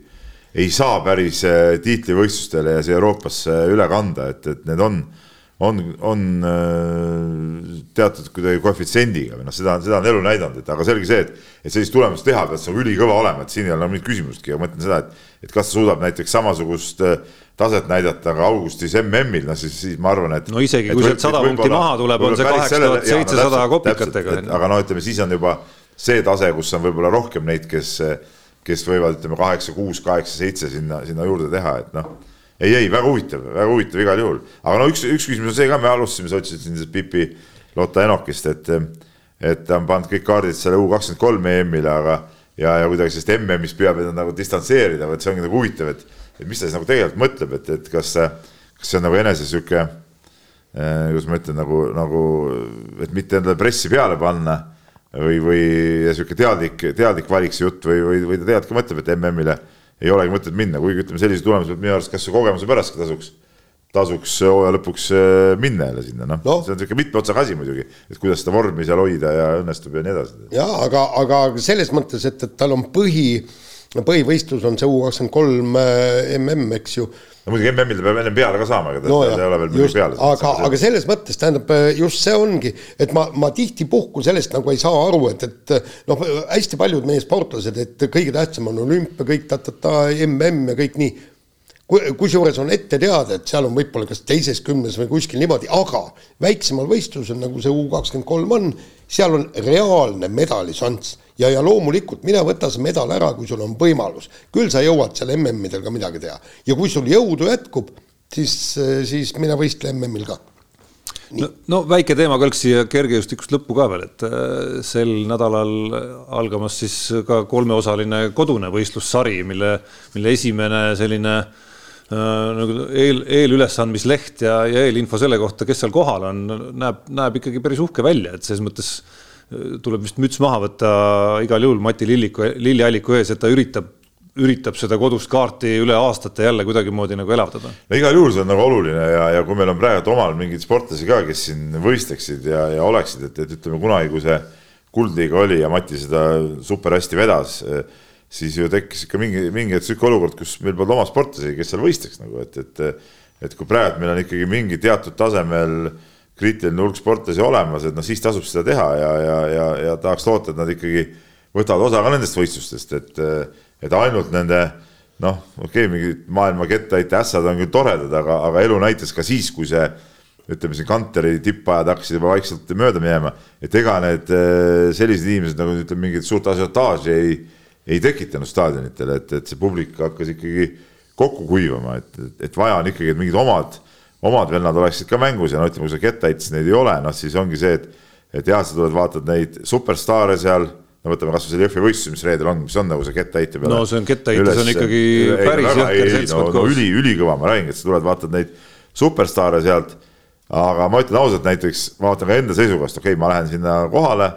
ei saa päris äh, tiitlivõistlustele ja siia Euroopasse üle kanda, et, et need on, on, on äh, teatud kuidagi koefitsiendiga või noh, seda, seda on elu näidanud, et aga selge see, et, et sellist tulemust teha pead sa ülikõva olema, et siin ei ole nagu mingit küsimustki, aga ma mõtlen seda, et, et kas ta suudab näiteks samasugust äh, taset näidata ka augustis MM-il, no siis, siis ma arvan, et. no isegi kui sealt sada punkti maha tuleb, on see kaheksa tuhat seitsesada kopikatega. aga no ütleme, siis on juba see tase, kus on võib-olla rohkem neid, kes kes võivad, ütleme kaheksa, kuus, kaheksa, seitse sinna, sinna juurde teha, et noh. ei, ei väga huvitav, väga huvitav igal juhul, aga no üks, üks küsimus on see ka, me alustasime, sa ütlesid siin sellest Pipi Lotta Enokist, et, et ta on pannud kõik kaardid selle U kakskümmend kolm EM-ile, aga ja, ja kuidagi sellest MM-ist püüab ennast nagu distantseerida, vot see ongi nagu huvitav, et, et mis ta siis nagu tegelikult mõtleb, et, et kas, kas see on nagu enese sihuke eh,, kuidas ma ütlen, nagu, nagu, et mitte endale pressi peale panna või, või sihuke teadlik, teadlik valik see jutt või, või, või ta teadki mõtleb, et MM-ile ei olegi mõtet minna, kuigi ütleme, sellise tulemuse minu arust kas kogemuse pärast tasuks, tasuks hooaja lõpuks äh, minna jälle sinna, noh no. see on sihuke mitme otsaga asi muidugi, et kuidas seda vormi seal hoida ja õnnestub ja nii edasi. ja aga, aga selles mõttes, et, et tal on põhi, põhivõistlus on see U kakskümmend kolm mm, eks ju no muidugi MM-il ta peab ennem peale ka saama, no, ta ei ole veel muidugi peale. aga, aga selles mõttes tähendab, just see ongi, et ma, ma tihtipuhku sellest nagu ei saa aru, et, et noh, hästi paljud meie sportlased, et kõige tähtsam on olümpia, kõik ta-ta-ta, MM ja kõik nii kusjuures on ette teada, et seal on võib-olla kas teises kümnes või kuskil niimoodi, aga väiksemal võistlusel, nagu see U kakskümmend kolm on, seal on reaalne medališanss ja, ja loomulikult mine võta see medal ära, kui sul on võimalus. küll sa jõuad seal MM-idel ka midagi teha ja kui sul jõudu jätkub, siis, siis mine võistle MM-il ka. No, no väike teema kõlks siia kergejõustikust lõppu ka veel, et äh, sel nädalal algamas siis ka kolmeosaline kodune võistlussari, mille, mille esimene selline äh, nagu eel, eelülesandmisleht ja, ja eelinfo selle kohta, kes seal kohal on, näeb, näeb ikkagi päris uhke välja, et selles mõttes tuleb vist müts maha võtta igal juhul Mati Lilliku, Lillialliku ees, et ta üritab üritab seda kodust kaarti üle aastate jälle kuidagimoodi nagu elavdada. no igal juhul see on nagu oluline ja, ja kui meil on praegu omal mingeid sportlasi ka, kes siin võistleksid ja, ja oleksid, et, et ütleme kunagi, kui see kuldliiga oli ja Mati seda super hästi vedas, siis ju tekkis ikka mingi, mingi sihuke olukord, kus meil polnud oma sportlasi, kes seal võistleks nagu, et, et et kui praegu meil on ikkagi mingi teatud tasemel äh, kriitiline hulk sportlasi olemas, et noh, siis tasub seda teha ja, ja, ja, ja tahaks loota, et nad ikkagi võtavad osa ka nendest võistlustest, et, et ainult nende noh, okei okay,, mingid maailma kettaheite ässad on küll toredad, aga, aga elu näitas ka siis, kui see ütleme siin Kanteri tippajad hakkasid juba vaikselt mööda minema, et ega need äh, sellised inimesed nagu ütleme, mingit suurt asiotaaži ei, ei tekitanud staadionitel, et, et see publik hakkas ikkagi kokku kuivama, et, et vaja on ikkagi, et mingid omad, omad vennad oleksid ka mängus ja no ütleme, kui sa kettaheitjas neid ei ole, noh siis ongi see, et, et jah, sa tuled, vaatad neid superstaare seal no võtame kasvõi selle Jõhvi võistluse, mis reedel on, mis on nagu see kettaheite peale. no see on kettaheite, see on ikkagi ei, päris jõhker seltskond no, koos no,. üli, ülikõva, ma räägingi, et sa tuled, vaatad neid superstaare sealt. aga ma ütlen ausalt, näiteks ma vaatan ka enda seisukohast, okei okay,, ma lähen sinna kohale.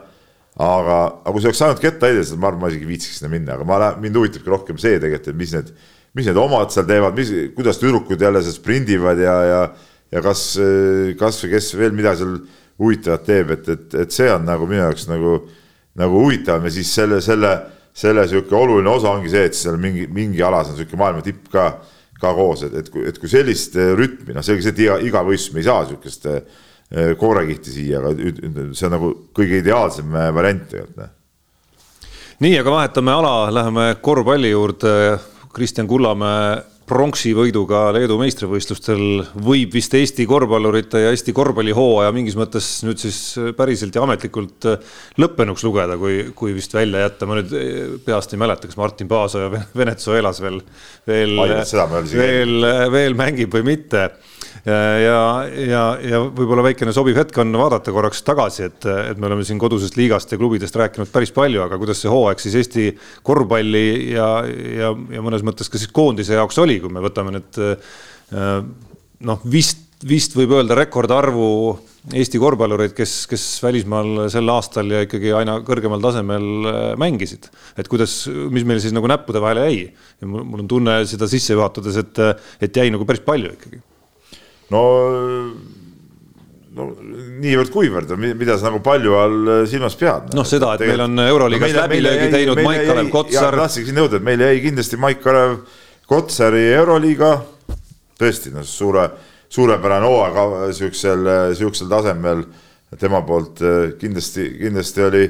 aga, aga kui see oleks ainult kettaheide, siis ma arvan, ma isegi viitsiks sinna minna, aga ma lähen, mind huvitabki rohkem see tegelikult, et mis need, mis need omad seal teevad, mis, kuidas tüdrukud jälle seal sprindivad ja, ja, ja kas, kas või kes veel mida seal huvitavat teeb, et, et, et see on nagu minu jaoks nagu nagu huvitavam ja siis selle, selle, selle sihuke oluline osa ongi see, et seal mingi, mingi alas on sihuke maailma tipp ka, ka koos, et, et kui, et kui sellist äh, rütmi, noh, selge see, et iga, iga võistlus me ei saa sihukest äh, koorekihti siia, aga see on nagu kõige ideaalsem äh, variant tegelikult. Noh. nii, aga vahetame ala, läheme korvpalli juurde. Kristjan Kullamäe pronksi võiduga Leedu meistrivõistlustel võib vist Eesti korvpallurite ja Eesti korvpallihooaja mingis mõttes nüüd siis päriselt ja ametlikult lõppenuks lugeda, kui, kui vist välja jätta, ma nüüd peast ei mäleta, kas Martin Paasoja Venezuelas veel, veel, veel, veel mängib või mitte ja, ja, ja võib-olla väikene sobiv hetk on vaadata korraks tagasi, et, et me oleme siin kodusest liigast ja klubidest rääkinud päris palju, aga kuidas see hooaeg siis Eesti korvpalli ja, ja, ja mõnes mõttes ka siis koondise jaoks oli, kui me võtame need noh, vist, vist võib öelda rekordarvu Eesti korvpallureid, kes, kes välismaal sel aastal ja ikkagi aina kõrgemal tasemel mängisid. et kuidas, mis meil siis nagu näppude vahele jäi ja mul on tunne seda sisse juhatades, et, et jäi nagu päris palju ikkagi no no niivõrd-kuivõrd, mida sa nagu palju all silmas pead? noh, seda, et meil on Euroliigas no, läbilöögi teinud Maik-Kalev Kotsar. tahtsingi nõuda, et meil jäi kindlasti Maik-Kalev Kotsari Euroliiga, tõesti noh, suure, suurepärane hooaeg siuksel, siuksel tasemel tema poolt kindlasti, kindlasti oli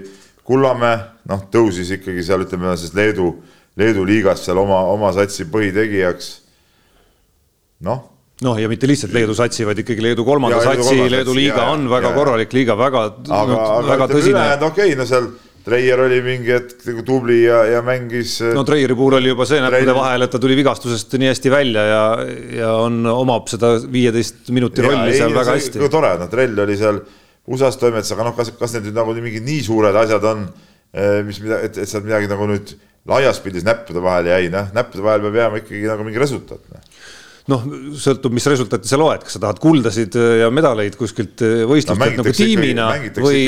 Kullamäe, noh, tõusis ikkagi seal ütleme siis Leedu, Leedu liigas seal oma, oma satsi põhitegijaks. noh noh, ja mitte lihtsalt Leedu satsi, vaid ikkagi Leedu kolmanda ja, satsi, Leedu, liiga ja, on väga ja, korralik liiga, väga, aga, väga tõsine. okei okay,, no seal Treier oli mingi hetk nagu tubli ja, ja mängis. no Treieri puhul oli juba see näppude vahel, et ta tuli vigastusest nii hästi välja ja, ja on, omab seda viieteist minuti rolli ja, seal ei, väga hästi. tore, noh, Trell oli seal USA-s toimetas, aga noh, kas, kas need nüüd nagu mingid nii suured asjad on, eh, mis mida, et, et sealt midagi nagu nüüd laias pildis näppude vahele jäi, noh, näppude vahel peab jääma ikkagi nagu mingi resultaat noh noh, sõltub, mis resultaati sa loed, kas sa tahad kuldasid äh, ja medaleid kuskilt äh, võistlustelt no, nagu tiimina või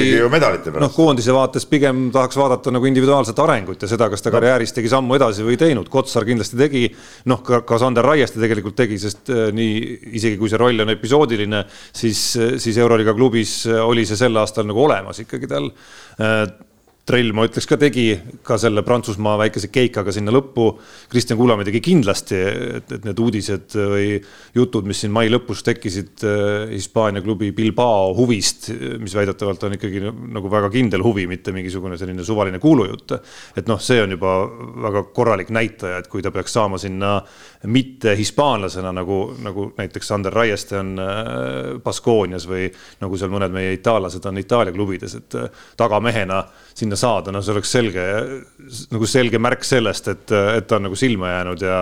noh, koondise vaates pigem tahaks vaadata nagu individuaalset arengut ja seda, kas ta no. karjääris tegi sammu edasi või teinud. Kotsar kindlasti tegi, noh, ka, ka Sander Raieste tegelikult tegi, sest äh, nii isegi kui see roll on episoodiline, siis, siis Euroliiga klubis oli see sel aastal nagu olemas ikkagi tal Trell, ma ütleks ka tegi ka selle Prantsusmaa väikese keikaga sinna lõppu. Kristjan Kullamäe tegi kindlasti, et, et need uudised või jutud, mis siin mai lõpus tekkisid äh, Hispaania klubi Bilbao huvist, mis väidetavalt on ikkagi nagu väga kindel huvi, mitte mingisugune selline suvaline kuulujutt. et noh, see on juba väga korralik näitaja, et kui ta peaks saama sinna mitte hispaanlasena nagu, nagu näiteks Sander Raieste on äh, Baskoonias või nagu seal mõned meie itaallased on Itaalia klubides, et äh, tagamehena sinna saada, no see oleks selge, nagu selge märk sellest, et, et ta on nagu silma jäänud ja,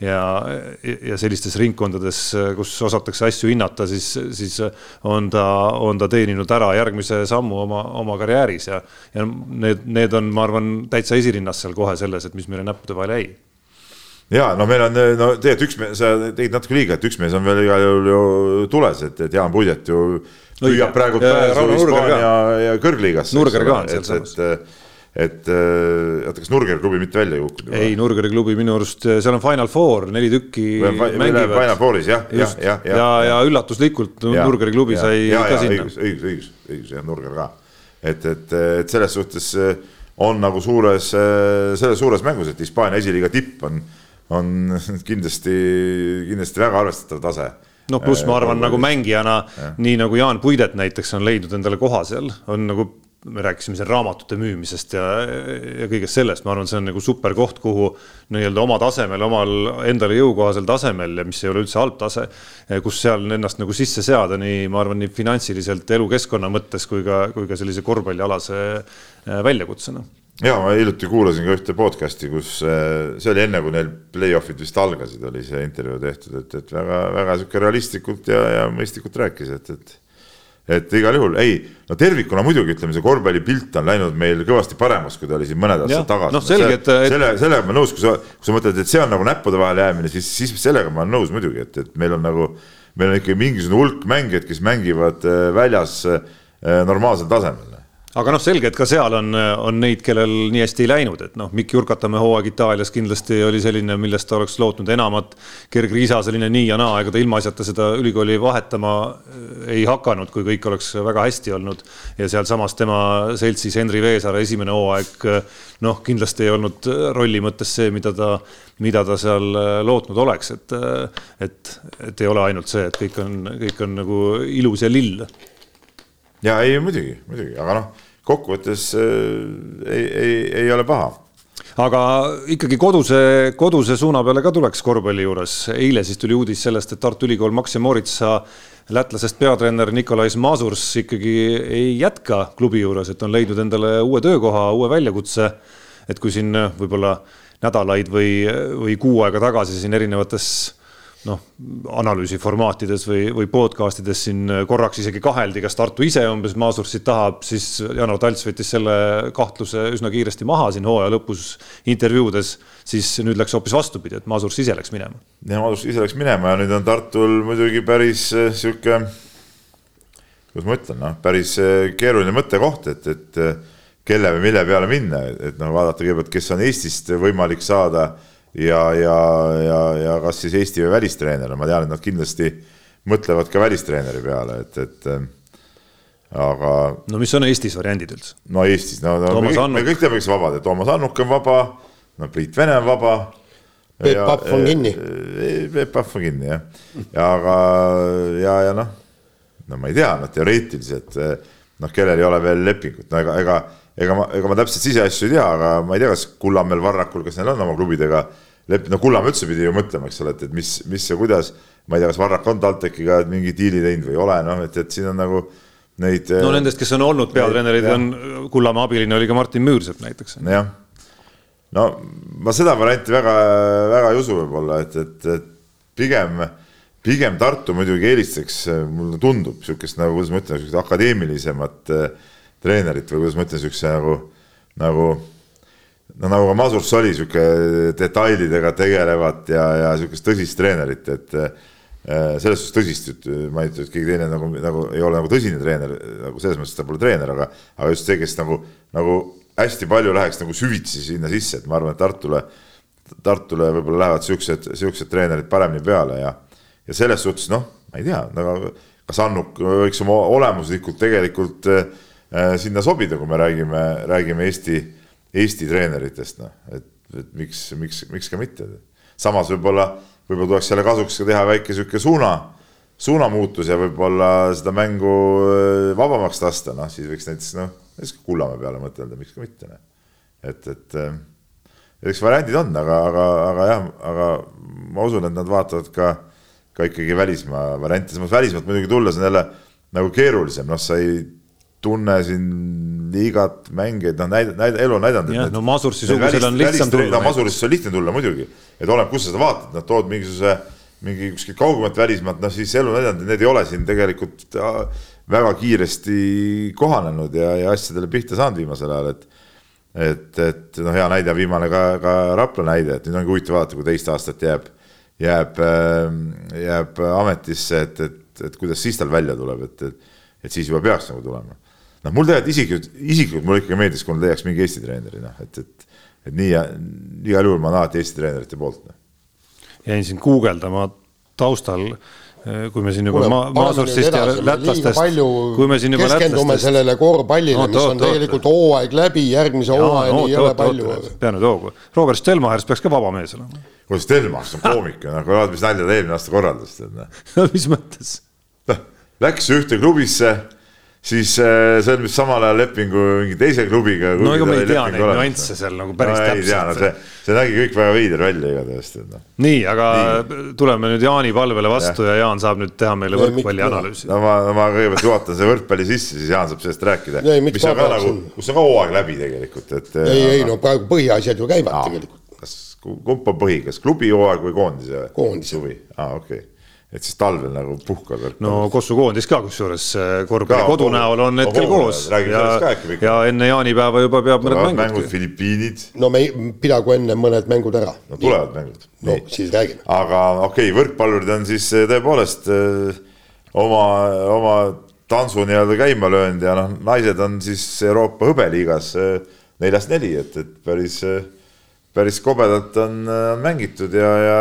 ja, ja sellistes ringkondades, kus osatakse asju hinnata, siis, siis on ta, on ta teeninud ära järgmise sammu oma, oma karjääris ja, ja need, need on, ma arvan, täitsa esirinnas seal kohe selles, et mis meile näppude vahele jäi ja no meil on, no tegelikult üks mees, sa tegid natuke liiga, et üks mees on veel igal juhul ju tules, et, et Jaan Puidet ju püüab praegu pääsu Hispaania ja kõrgliigasse. Nurger ka on sealsamas. et, et oota, kas Nurgeri klubi mitte välja ei kukkunud? ei, Nurgeri klubi minu arust, seal on Final Four, neli tükki mängivad. Final Fouris jah, jah, jah. ja, ja, ja üllatuslikult ja, Nurgeri klubi ja, sai ja, ka sinna. õigus, õigus, õigus, õigus jah, Nurger ka. et, et, et selles suhtes on nagu suures, selles suures mängus, et Hispaania esiliiga tipp on, on kindlasti, kindlasti väga arvestatav tase. Noh, pluss ma arvan nagu mängijana, nii nagu Jaan Puidet näiteks on leidnud endale koha seal, on nagu me rääkisime siin raamatute müümisest ja, ja kõigest sellest, ma arvan, see on nagu super koht, kuhu nii-öelda oma tasemel, omal endale jõukohasel tasemel ja mis ei ole üldse halb tase, kus seal ennast nagu sisse seada nii, ma arvan, nii finantsiliselt elukeskkonna mõttes kui ka, kui ka sellise korvpallialase äh, väljakutsena ja ma hiljuti kuulasin ka ühte podcast'i, kus äh, see oli enne, kui neil play-off'id vist algasid, oli see intervjuu tehtud, et, et väga-väga sihuke realistlikult ja, ja mõistlikult rääkis, et, et et igal juhul ei, no tervikuna muidugi ütleme, see korvpallipilt on läinud meil kõvasti paremaks, kui ta oli siin mõned aastad tagasi. noh, selge, et, et. selle, sellega ma nõus, kui sa, kui sa mõtled, et see on nagu näppude vahele jäämine, siis, siis sellega ma olen nõus muidugi, et, et meil on nagu, meil on ikkagi mingisugune hulk mängijaid, kes mängivad äh, väljas äh, normaalsel tasemel aga noh, selge, et ka seal on, on neid, kellel nii hästi ei läinud, et noh, Mikk Jurkatamäe hooaeg Itaalias kindlasti oli selline, millest ta oleks lootnud enamat. Gerg Riisa selline nii ja naa, ega ta ilmaasjata seda ülikooli vahetama äh, ei hakanud, kui kõik oleks väga hästi olnud. ja sealsamas tema seltsis Henri Veesaare esimene hooaeg noh, kindlasti ei olnud rolli mõttes see, mida ta, mida ta seal lootnud oleks, et, et, et ei ole ainult see, et kõik on, kõik on nagu ilus ja lill ja ei muidugi, muidugi, aga noh kokkuvõttes äh, ei, ei, ei ole paha aga ikkagi koduse, koduse suuna peale ka tuleks korvpalli juures. eile siis tuli uudis sellest, et Tartu Ülikool Max ja Moritsa lätlasest peatreener Nikolais Mazurs ikkagi ei jätka klubi juures, et on leidnud endale uue töökoha, uue väljakutse. et kui siin võib-olla nädalaid või, või kuu aega tagasi siin erinevates noh, analüüsiformaatides või, või podcast ides siin korraks isegi kaheldi, kas Tartu ise umbes Maasursit tahab, siis Janar Talts võttis selle kahtluse üsna kiiresti maha siin hooaja lõpus intervjuudes, siis nüüd läks hoopis vastupidi, et Maasurs ise läks minema. ja Maasurs ise läks minema ja nüüd on Tartul muidugi päris eh, sihuke, kuidas ma ütlen, noh, päris eh, keeruline mõttekoht, et, et eh, kelle või mille peale minna, et noh, vaadata kõigepealt, kes on Eestist võimalik saada ja, ja, ja, ja kas siis Eesti või välistreener, ma tean, et nad kindlasti mõtlevad ka välistreeneri peale, et, et äh, aga. no mis on Eestis variandid üldse? no Eestis, no, no me, kõik, me kõik teame, kes vabad, et Toomas Annuk on vaba, no Priit Vene on vaba. Peep Pahv on kinni. Peep Pahv on kinni jah, ja aga ja, ja noh, no ma ei tea, noh teoreetiliselt noh, kellel ei ole veel lepingut, no ega, ega ega ma, ega ma täpselt siseasju ei tea, aga ma ei tea, kas Kullamäel, Varrakul, kas neil on oma klubidega leppinud, no Kullamäe üldse pidi ju mõtlema, eks ole, et, et mis, mis ja kuidas. ma ei tea, kas Varrak on TalTechiga mingi diili teinud või ei ole, noh, et, et siin on nagu neid. no nendest, kes on olnud peatreenerid, on Kullamäe abiline oli ka Martin Müürsepp näiteks. jah, no ma seda varianti väga, väga ei usu võib-olla, et, et, et pigem pigem Tartu muidugi eelistaks, mulle tundub niisugust nagu, kuidas ma ütlen, niisugust akadeemilisemat äh, treenerit või kuidas ma ütlen, siukse nagu, nagu no nagu ka Masurs oli sihuke detailidega tegelevat ja, ja sihukest tõsist treenerit, et äh, selles suhtes tõsist, et ma ei ütle, et keegi teine nagu, nagu ei ole nagu tõsine treener, nagu selles mõttes, ta pole treener, aga, aga just see, kes nagu, nagu hästi palju läheks nagu süvitsi sinna sisse, et ma arvan, et Tartule, Tartule võib-olla lähevad siuksed, siuksed treenerid paremini peale ja, ja selles suhtes noh, ma ei tea, nagu kas Annuk võiks oma olemuslikult tegelikult äh, Äh, sinna sobida, kui me räägime, räägime Eesti, Eesti treeneritest, noh, et, et miks, miks, miks ka mitte. samas võib-olla, võib-olla tuleks selle kasuks ka teha väike sihuke suuna, suunamuutus ja võib-olla seda mängu äh, vabamaks lasta, noh, siis võiks näiteks noh, näiteks Kullamäe peale mõtelda, miks ka mitte, noh. et, et äh, eks variandid on, aga, aga, aga jah, aga ma usun, et nad vaatavad ka, ka ikkagi välismaa variante, samas välismaalt muidugi tulla, see on jälle nagu keerulisem, noh, sa ei tunne siin liigat, mängijaid, noh näid-, näid-, elu on näidanud. jah, no Masursi sugusel on lihtsam tulla. Masurisse on lihtne tulla muidugi, et oleneb, kus sa seda vaatad, nad tood mingisuguse, mingi kuskilt kaugemalt välismaalt, noh siis elu näidanud, et need ei ole siin tegelikult äh, väga kiiresti kohanenud ja, ja asjadele pihta saanud viimasel ajal, et et, et noh, hea näide on viimane ka, ka Rapla näide, et nüüd ongi huvitav vaadata, kui teist aastat jääb, jääb, ähm, jääb ametisse, et, et, et kuidas siis tal välja tuleb, et, et et siis juba peaks nagu tulema noh, mul tegelikult isiklikult, isiklikult mulle ikkagi meeldiks, kui nad leiaks mingi Eesti treeneri, noh, et, et, et nii ja igal juhul ma olen alati Eesti treenerite poolt no.. jäin siin guugeldama taustal kui me siin juba ma, Maasursist ja lätlastest, kui me siin juba keskendume lätlastest... sellele korvpallile no,, mis on oot, tegelikult hooaeg läbi, järgmise hooajani ei ole palju. pea nüüd hoogu, Robert Stelmachers peaks ka vaba mees olema. kuule, Stelmachers on koomik, noh, vaata, mis nalja ta eelmine aasta korraldas, tead. no mis mõttes? noh, läks ühte klubisse siis äh, sõlmis samal ajal lepingu mingi teise klubiga. no ega me ei tea neid nüansse seal nagu päris no, täpselt. No, see, see nägi kõik väga veider välja igatahes. No. nii, aga nii. tuleme nüüd Jaani palvele vastu ja. ja Jaan saab nüüd teha meile võrkpalli analüüsi. no ma, ma kõigepealt juhatan selle võrkpalli sisse, siis Jaan saab sellest rääkida. mis on ka nagu, kus on ka hooaeg läbi tegelikult, et. ei, ei no praegu põhiasjad ju käivad Aa, tegelikult. kas, kumb on põhi, kas klubi hooaeg või koondise? koondise. suvi, aa okei okay et siis talvel nagu puhkad võrkpallis. no Kossu koondis ka kusjuures korvpalli kodu näol on hetkel koos ja, ja enne jaanipäeva juba peab mõned mängud. mängud Filipiinid. no me ei pidagu enne mõned mängud ära. no tulevad Nii. mängud. no Nii. siis räägime. aga okei okay,, võrkpallurid on siis eh, tõepoolest öö, eh, oma, oma tantsu nii-öelda käima löönud ja noh, naised on siis Euroopa hõbeliigas neljast neli, et, et päris, päris kobedalt on, on mängitud ja, ja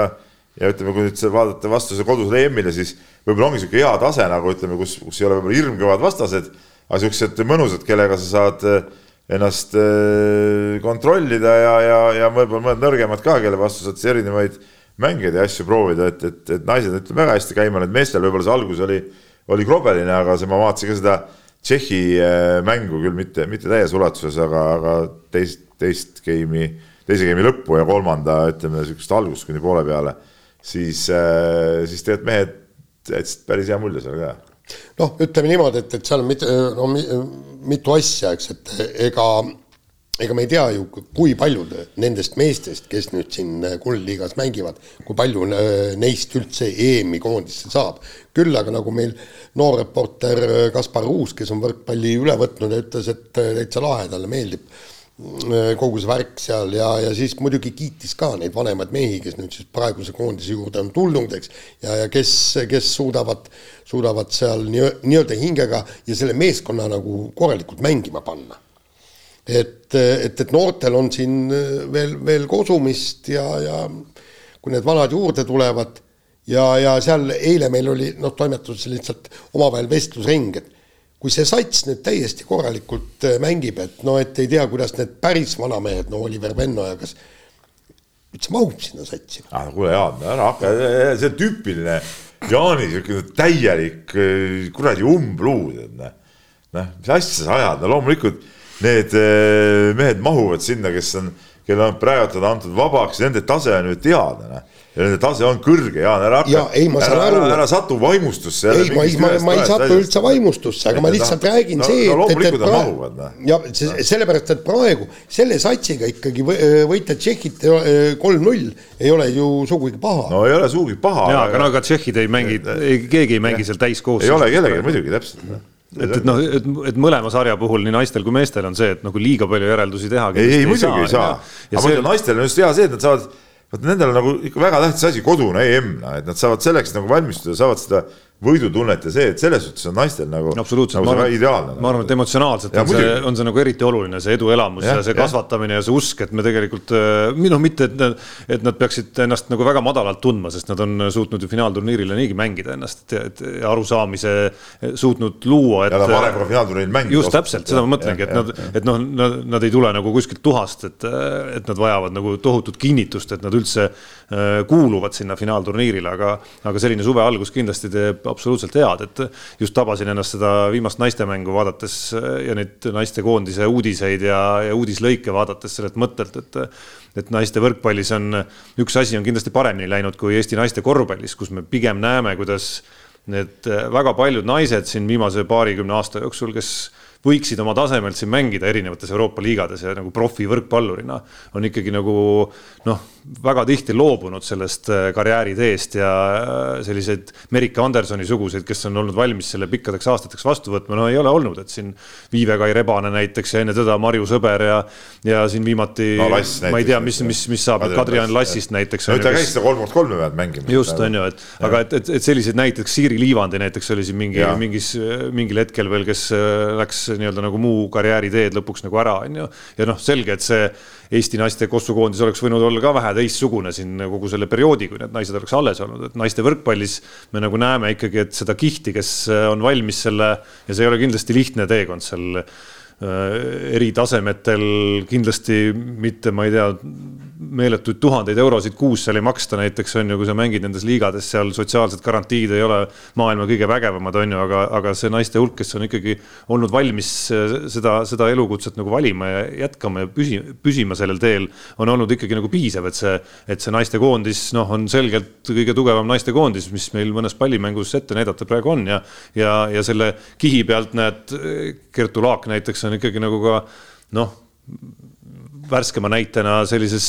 ja ütleme, kui nüüd vaadata vastuse kodusele EM-ile, siis võib-olla ongi niisugune hea tase nagu ütleme, kus, kus ei ole võib-olla hirmkõvad vastased, aga niisugused mõnusad, kellega sa saad eh, ennast eh, kontrollida ja, ja, ja võib-olla mõned nõrgemad ka, kelle vastu saad siis erinevaid mängeid ja asju proovida, et, et, et naised ütleme väga hästi käima, need meestel võib-olla see algus oli, oli krobeline, aga see, ma vaatasin ka seda Tšehhi eh, mängu küll mitte, mitte täies ulatuses, aga, aga teist, teist game'i, teise game'i lõppu ja kolmanda, ütleme, niisugust algust kuni poole peale siis, äh, siis tegelikult mehed jätsid päris hea mulje seal ka. noh, ütleme niimoodi, et, et seal on mit, no, mitu asja, eks, et ega ega me ei tea ju, kui paljud nendest meestest, kes nüüd siin Kuldliigas mängivad, kui palju äh, neist üldse EM-i koondisse saab. küll aga nagu meil noor reporter Kaspar Uus, kes on võrkpalli üle võtnud, ütles, et täitsa lahe, talle meeldib Äh, kogu see värk seal ja, ja siis muidugi kiitis ka neid vanemaid mehi, kes nüüd siis praeguse koondise juurde on tulnud, eks. ja, ja kes, kes suudavad, suudavad seal nii-öelda hingega ja selle meeskonna nagu korralikult mängima panna. et, et, et noortel on siin veel, veel kosumist ja, ja kui need vanad juurde tulevad ja, ja seal eile meil oli noh, toimetuses lihtsalt omavahel vestlusring, et kui see sats nüüd täiesti korralikult äh, mängib, et no et ei tea, kuidas need päris vanamehed, no Oliver Venno ja kas üldse mahub sinna satsi ah,? kuule Jaan, ära hakka, see on tüüpiline Jaani siukene täielik äh, kuradi umbluu, tead noh. noh, mis asja sa ajad, no loomulikult need äh, mehed mahuvad sinna, kes on, kelle on praegu antud vabaks, nende tase on ju teada, noh ja tase on kõrge, Jaan, ära hakka, ära, ära, ära satu vaimustusse. ei, ma, ma, ma ei satu üldse vaimustusse, aga ma lihtsalt no, räägin no, see, no, et, et, et praegu, noh. ja sellepärast, et praegu selle satsiga ikkagi võita Tšehhit kolm-null ei ole ju sugugi paha. no ei ole sugugi paha. jaa, aga no aga tšehhid ei mängi, keegi ei mängi seal täiskoosseisus. ei ole kellelgi muidugi, täpselt noh. Et, et noh, et, et mõlema sarja puhul nii naistel kui meestel on see, et nagu liiga palju järeldusi teha. ei, ei muidugi ei saa, aga ma ütlen, naistel on just hea see, et nad saavad vot nendel on nagu ikka väga tähtis asi, kodune EM, noh, et nad saavad selleks nagu valmistuda, saavad seda võidutunnet ja see, et selles suhtes on naistel nagu, nagu arvan, ideaalne. ma arvan, et emotsionaalselt ja, on see, on see nagu eriti oluline, see eduelamus ja, ja see ja. kasvatamine ja see usk, et me tegelikult, noh, mitte, et nad, et nad peaksid ennast nagu väga madalalt tundma, sest nad on suutnud ju finaalturniirile niigi mängida ennast, et, et arusaamise suutnud luua, et. ja nad varem ka finaalturniiril mänginud. just täpselt, seda ma mõtlengi, et nad, et noh, nad, nad ei tule nagu kuskilt tuhast, et, et nad vajavad nagu tohutut kinnitust, et nad üldse äh, kuuluvad sinna finaalturniirile, aga, aga selline suve algus kindlasti teeb absoluutselt head, et just tabasin ennast seda viimast naistemängu vaadates ja neid naistekoondise uudiseid ja, ja uudislõike vaadates sellelt mõttelt, et et naiste võrkpallis on, üks asi on kindlasti paremini läinud kui Eesti naiste korvpallis, kus me pigem näeme, kuidas need väga paljud naised siin viimase paarikümne aasta jooksul, kes võiksid oma tasemelt siin mängida erinevates Euroopa liigades ja nagu profivõrkpallurina on ikkagi nagu noh, väga tihti loobunud sellest äh, karjääriteest ja äh, selliseid Merike Andersoni suguseid, kes on olnud valmis selle pikkadeks aastateks vastu võtma, no ei ole olnud, et siin Viive-Kai Rebane näiteks ja enne teda Marju Sõber ja ja siin viimati no, Lass, ma ei tea, mis, mis, mis saab Kadri-Ann Lassist näiteks. no ta käis seda kolm kord kolme pealt mängimas. just, on ju, et ja. aga et, et, et selliseid näiteid, Siiri Liivandi näiteks oli siin mingi, mingis, mingil hetkel veel, kes äh, läks nii-öelda nagu muu karjääriteed lõpuks nagu ära, on ju. ja noh, selge, et see Eesti naiste kossukoondis oleks võinud olla ka vähe teistsugune siin kogu selle perioodi, kui need naised oleks alles olnud, et naiste võrkpallis me nagu näeme ikkagi, et seda kihti, kes on valmis selle ja see ei ole kindlasti lihtne teekond seal äh, eri tasemetel kindlasti mitte, ma ei tea meeletuid tuhandeid eurosid kuus seal ei maksta, näiteks on ju, kui sa mängid nendes liigades, seal sotsiaalsed garantiid ei ole maailma kõige vägevamad, on ju, aga, aga see naiste hulk, kes on ikkagi olnud valmis seda, seda elukutset nagu valima ja jätkama ja püsi, püsima sellel teel, on olnud ikkagi nagu piisav, et see, et see naistekoondis, noh, on selgelt kõige tugevam naistekoondis, mis meil mõnes pallimängus ette näidata praegu on ja, ja, ja selle kihi pealt näed, Kertu Laak näiteks on ikkagi nagu ka noh värskema näitena sellises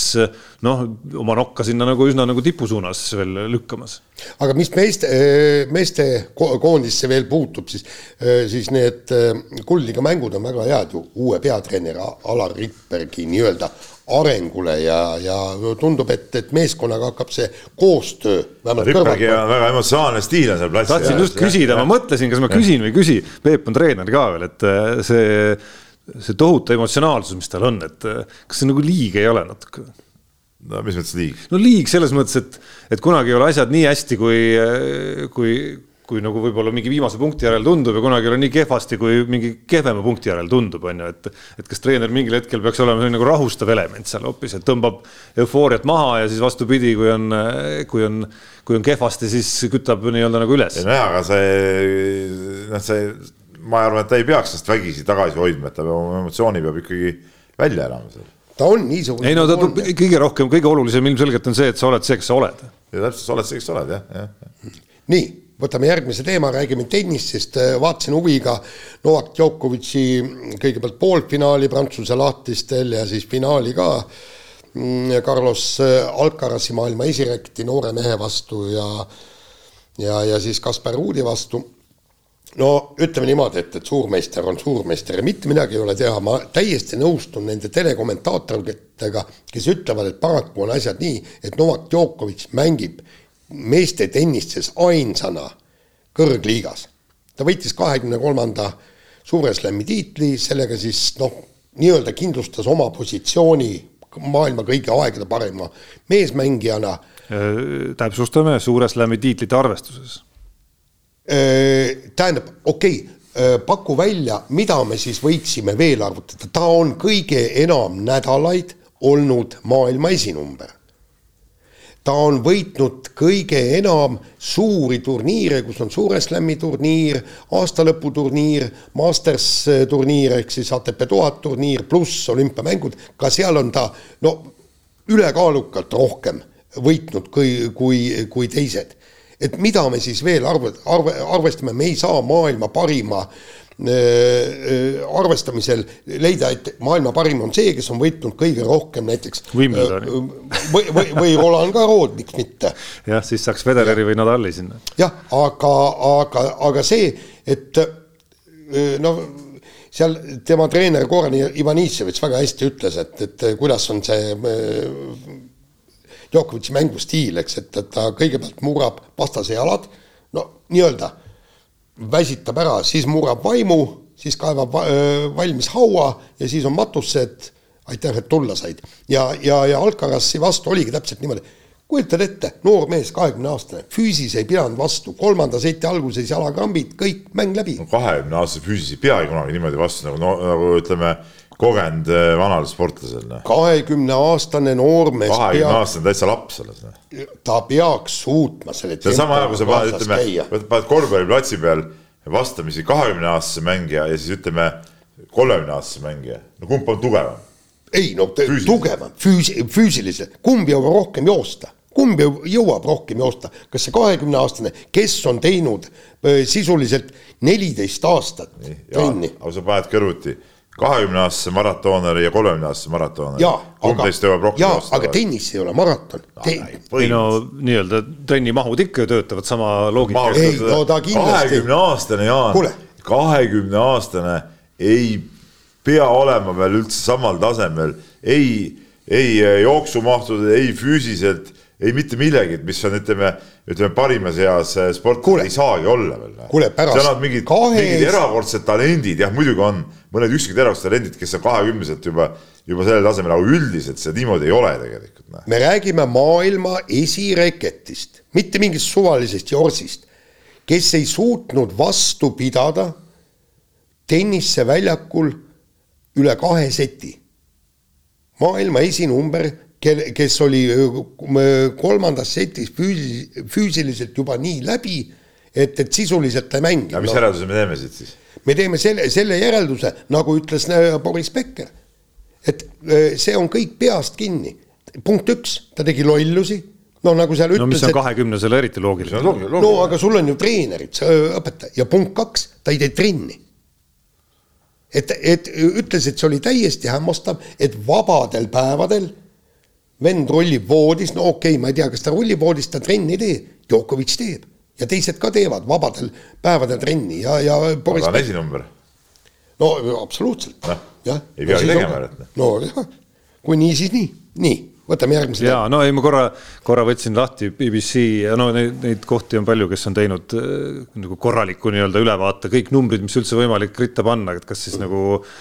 noh, oma nokka sinna nagu üsna nagu tipu suunas veel lükkamas. aga mis meeste, meeste koondisse veel puutub, siis, siis need kuldliiga mängud on väga head ju uue peatreeneri Alar Rippergi nii-öelda arengule ja, ja tundub, et, et meeskonnaga hakkab see koostöö. Rippergi on väga emotsionaalne stiil on seal platsil. tahtsin just küsida, ma mõtlesin, kas ma küsin või ei küsi, Peep on treener ka veel, et see see tohutu emotsionaalsus, mis tal on, et äh, kas see nagu liig ei ole natuke? no mis mõttes liig? no liig selles mõttes, et, et kunagi ei ole asjad nii hästi, kui, äh, kui, kui nagu võib-olla mingi viimase punkti järel tundub ja kunagi ei ole nii kehvasti, kui mingi kehvema punkti järel tundub, on ju, et. et kas treener mingil hetkel peaks olema selline nagu rahustav element seal hoopis, et tõmbab eufooriat maha ja siis vastupidi, kui on, kui on, kui on kehvasti, siis kütab nii-öelda nagu üles. nojah, aga see, noh, see ma arvan, et ta ei peaks ennast vägisi tagasi hoidma, et ta oma emotsiooni peab ikkagi välja elama seal. ta on niisugune. ei no ta kõige rohkem, kõige olulisem ilmselgelt on see, et sa oled see, kes sa oled. ja täpselt, sa oled see, kes sa oled jah, jah. nii, võtame järgmise teema, räägime tennisest, vaatasin huviga Novak Djokovic'i kõigepealt poolfinaali Prantsuse lahtistel ja siis finaali ka. Mm, Carlos Alcarasi maailma esirekti noore mehe vastu ja ja, ja siis Kaspar Ruudi vastu no ütleme niimoodi, et, et suurmeister on suurmeister ja mitte midagi ei ole teha, ma täiesti nõustun nende telekommentaatoritega, kes ütlevad, et paraku on asjad nii, et Novak Djokovic mängib meeste tennises ainsana kõrgliigas. ta võitis kahekümne kolmanda suure slam'i tiitli, sellega siis noh, nii-öelda kindlustas oma positsiooni maailma kõigi aegade parima meesmängijana. täpsustame, suure slam'i tiitlite arvestuses Äh, tähendab, okei okay, paku välja, mida me siis võiksime veel arvutada, ta on kõige enam nädalaid olnud maailma esinumber. ta on võitnud kõige enam suuri turniire, kus on Suure Slami turniir, aastalõputurniir, Masters turniir ehk siis ATP tuhat turniir pluss olümpiamängud, ka seal on ta no ülekaalukalt rohkem võitnud kui, kui, kui teised et mida me siis veel arve, arve, arvestame, me ei saa maailma parima äh, arvestamisel leida, et maailma parim on see, kes on võitnud kõige rohkem näiteks. Wimbledoni. Äh, või, või, või Roland Garros, miks mitte. jah, siis saaks Federeri või Nadali sinna. jah, aga, aga, aga see, et no seal tema treener Goran Ivaniševitš väga hästi ütles, et, et kuidas on see Djokovic'i mängustiil, eks, et, et ta kõigepealt murrab vastase jalad, no nii-öelda väsitab ära, siis murrab vaimu, siis kaevab valmis haua ja siis on matused, aitäh, et tulla said. ja, ja, ja Alcarasi vastu oligi täpselt niimoodi, kujutad ette, noor mees, kahekümne aastane, füüsis ei pidanud vastu, kolmanda seti alguses jalakrambid, kõik, mäng läbi. kahekümne aastase füüsis ei peagi kunagi niimoodi vastu nagu no,, nagu ütleme kogenud äh, vanal sportlasel. Noh. kahekümne-aastane noormees. kahekümne-aastane täitsa laps alles. Noh. ta peaks suutma selle. see on sama ajal, kui sa paned, ütleme, paned korvpalliplatsi peal vastamisi kahekümne-aastase mängija ja siis ütleme kolmekümne-aastase mängija, no kumb on tugevam? ei no tugevam, füüsi-, füüsiliselt, kumb jõuab rohkem joosta, kumb jõuab rohkem joosta, kas see kahekümne-aastane, kes on teinud äh, sisuliselt neliteist aastat trenni. aga sa paned kõrvuti kahekümneaastase maratoneri ja kolmekümneaastase maratoneri. kumb teist jõuab rohkem jaa, aga tennis ei ole maraton Te.... ei no nii-öelda trennimahud ikka ju töötavad sama loogika. ei no ta kindlasti. kahekümne aastane Jaan, kahekümne aastane ei pea olema veel üldse samal tasemel, ei, ei jooksumahtude, ei füüsiliselt ei mitte millegi, mis on, ütleme, ütleme parimas eas sportlane ei saagi olla veel. kuule, pärast. seal on mingid kahes..., mingid erakordsed talendid, jah, muidugi on mõned üksikud erakordsed talendid, kes on kahekümneselt juba, juba sellel tasemel, aga üldiselt see niimoodi ei ole tegelikult. me räägime maailma esireketist, mitte mingist suvalisest Jorsist, kes ei suutnud vastu pidada tenniseväljakul üle kahe seti. maailma esinumber kel-, kes oli öö, kolmandas setis füüsi-, füüsiliselt juba nii läbi, et, et sisuliselt ta ei mängi aga mis no, järelduse me teeme siit siis? me teeme selle, selle järelduse, nagu ütles äh, Boris Becker, et öö, see on kõik peast kinni. punkt üks, ta tegi lollusi, no nagu seal no mis ütles, on kahekümnesele eriti see on loogiline. no aga sul on ju treenerid, õpetaja ja punkt kaks, ta ei tee trenni et, et ütles, et see oli täiesti hämmastav, et vabadel päevadel vend rullib voodis, no okei okay,, ma ei tea, kas ta rullib voodis, ta trenni ei tee, Djokovic teeb ja teised ka teevad vabadel päevadel trenni ja, ja Boris ta on esinumber. no absoluutselt Noh, jah. ei peagi tegema, et noh. no jah, kui nii, siis nii, nii, võtame järgmise. ja no ei, ma korra, korra võtsin lahti BBC ja no neid, neid kohti on palju, kes on teinud äh, nagu korraliku nii-öelda ülevaate, kõik numbrid, mis üldse võimalik ritta panna, et kas siis nagu äh,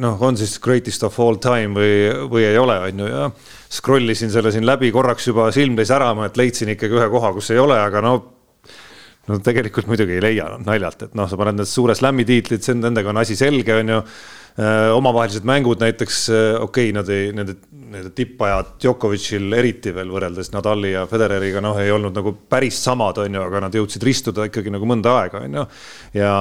noh, on siis greatest of all time või, või ei ole, on ju, ja scroll isin selle siin läbi korraks juba silm täis särama, et leidsin ikkagi ühe koha, kus ei ole, aga no no tegelikult muidugi ei leia naljalt, et noh, sa paned need suure slam'i tiitlid, see on, nendega on asi selge, on ju. omavahelised mängud näiteks, okei okay,, nad ei, nende, nende tippajad Djokovicil eriti veel võrreldes Nadali ja Federeriga, noh, ei olnud nagu päris samad, on ju, aga nad jõudsid ristuda ikkagi nagu mõnda aega, on ju. ja,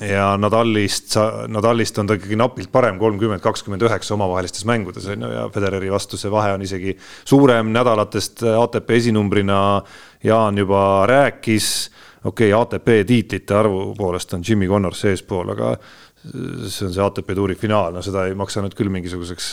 ja Nadalist, Nadalist on ta ikkagi napilt parem, kolmkümmend, kakskümmend üheksa omavahelistes mängudes on ju ja Federeri vastu see vahe on isegi suurem nädalatest ATP esinumbrina. Jaan juba rääkis okei okay,, ATP tiitlite arvu poolest on Jimmy Connors seespool, aga see on see ATP tuuri finaal, no seda ei maksa nüüd küll mingisuguseks,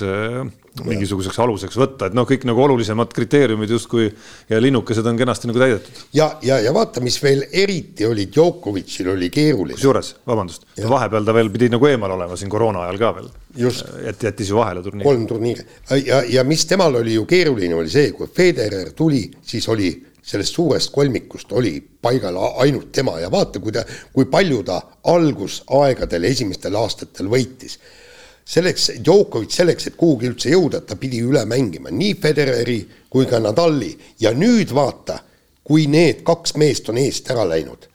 mingisuguseks aluseks võtta, et noh, kõik nagu olulisemad kriteeriumid justkui ja linnukesed on kenasti nagu täidetud. ja, ja, ja vaata, mis veel eriti oli, Djokovicil oli keeruline. kusjuures, vabandust, vahepeal ta veel pidi nagu eemal olema siin koroona ajal ka veel. Et jättis ju vahele turniiri. kolm turniiri ja, ja mis temal oli ju keeruline, oli see, kui Federer tuli, siis oli sellest suurest kolmikust oli paigal ainult tema ja vaata, kui ta, kui palju ta algusaegadel esimestel aastatel võitis. selleks, Djokovic selleks, et kuhugi üldse jõuda, ta pidi üle mängima nii Federeri kui ka Nadali ja nüüd vaata, kui need kaks meest on eest ära läinud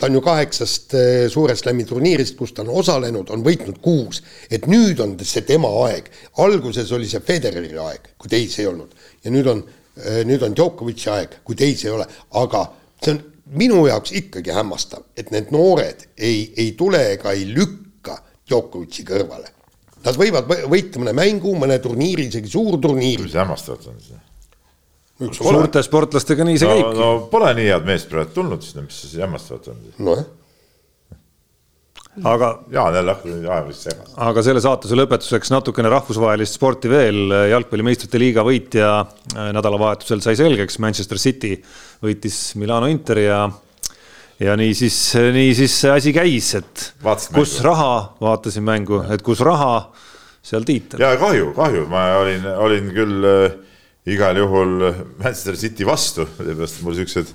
ta on ju kaheksast eh, suure slam'i turniirist, kus ta on osalenud, on võitnud kuus. et nüüd on see tema aeg. alguses oli see Federeri aeg, kui teisi ei olnud ja nüüd on, nüüd on Djokovic'i aeg, kui teisi ei ole, aga see on minu jaoks ikkagi hämmastav, et need noored ei, ei tule ega ei lükka Djokovic'i kõrvale. Nad võivad võ- võita mõne mängu, mõne turniiri, isegi suurturniiri. mis hämmastavat on see? suurte sportlastega nii see no, käibki no pole nii head meest praegu tulnud, siis no mis siis hämmastavat on siis? nojah, aga Jaan jälle hakkab nüüd ajamist segama. aga selle saatuse lõpetuseks natukene rahvusvahelist sporti veel. jalgpalli meistrite liiga võitja äh, nädalavahetusel sai selgeks, Manchester City võitis Milano Interi ja ja nii siis, nii siis see asi käis, et Vaatasid kus mängu? raha, vaatasin mängu, et kus raha, seal tiitel. ja kahju, kahju, ma olin, olin küll äh, igal juhul Manchester City vastu, sellepärast et mul siuksed,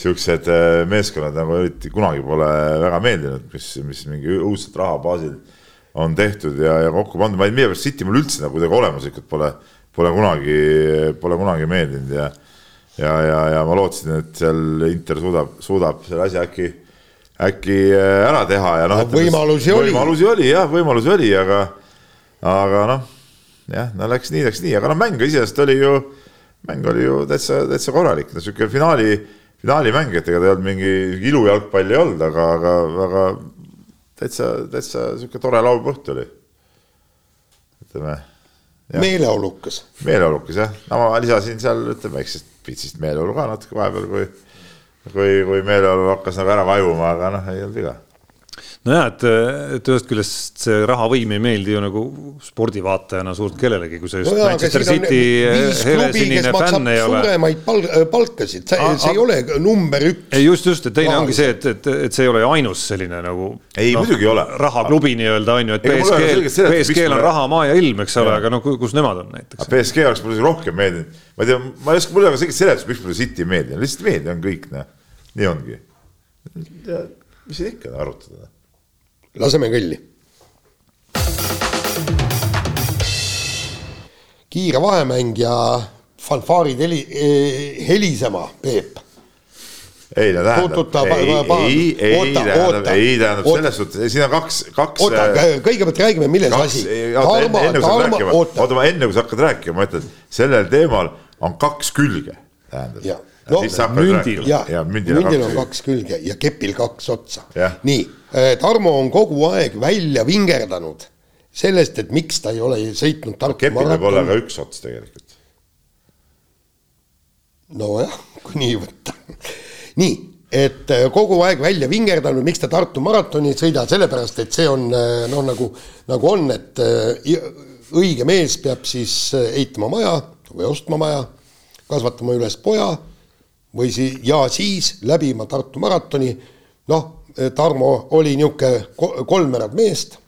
siuksed äh, meeskonnad nagu eriti kunagi pole väga meeldinud, mis, mis mingi õudselt raha baasil on tehtud ja, ja kokku pandud, ma ei tea, millegipärast City mulle üldse nagu kuidagi olemuslikult pole, pole kunagi, pole kunagi meeldinud ja ja, ja, ja ma lootsin, et seal Inter suudab, suudab selle asja äkki, äkki äh, ära teha ja noh No. võimalusi oli. võimalusi oli jah, võimalusi oli, aga, aga noh, jah, no läks nii, läks nii, aga noh, mäng iseenesest oli ju, mäng oli ju täitsa, täitsa korralik, no sihuke finaali, finaalimäng, et ega ta ei olnud mingi ilujalgpall ei olnud, aga, aga, aga täitsa, täitsa sihuke tore laupäeva õhtu oli. ütleme meeleolukas. meeleolukas jah, no ma lisasin seal ütleme väiksest pitsist meeleolu ka natuke vahepeal, kui, kui, kui meeleolu hakkas nagu ära vajuma, aga noh, ei olnud viga. nojah, et, et ühest küljest see rahavõim ei meeldi ju nagu spordivaatajana suurt kellelegi, kui sa just no Manchester City helesinine maksab fänn ei ole. suuremaid pal-, palkasid, see, see ei ole number üks. ei just, just, et teine ongi see, et, et, et see ei ole ju ainus selline nagu. Ei, muidugi ei ole. rahaklubi nii-öelda on ju, et BSG-l, BSG-l on raha, maa ja ilm, eks ole, aga no ku- kus nemad on näiteks? aga PSG oleks mulle rohkem meeldinud, ma ei tea, ma ei oska, mul ei ole selget seletust, miks mulle City ei meeldi, lihtsalt meeldi, on kõik, noh. nii ongi. mis siin ikka arutada. Laseme kõlli. kiire vahemäng ja fanfaarid heli-, helisema, Peep. ei no tähendab, ei, ei, ei tähendab, ei tähendab selles suhtes, siin on kaks, kaks. oota, kõigepealt räägime, milles kaks, asi. oota, ma enne kui sa hakkad rääkima, ma ütlen, sellel teemal on kaks külge, tähendab. No, mündil. ja, ja mündil, mündil on kaks külge ja kepil kaks otsa nii, Tarmo on kogu aeg välja vingerdanud sellest, et miks ta ei ole sõitnud Tartu kepil võib olla ka üks ots tegelikult. nojah, kui nii võtta. nii, et äh, kogu aeg välja vingerdanud, miks ta Tartu maratoni ei sõida, sellepärast et see on äh, noh, nagu, nagu on, et äh, õige mees peab siis äh, ehitama maja või ostma maja, kasvatama üles poja või siis ja siis läbima Tartu maratoni. noh, Tarmo oli niisugune kolmveerand meest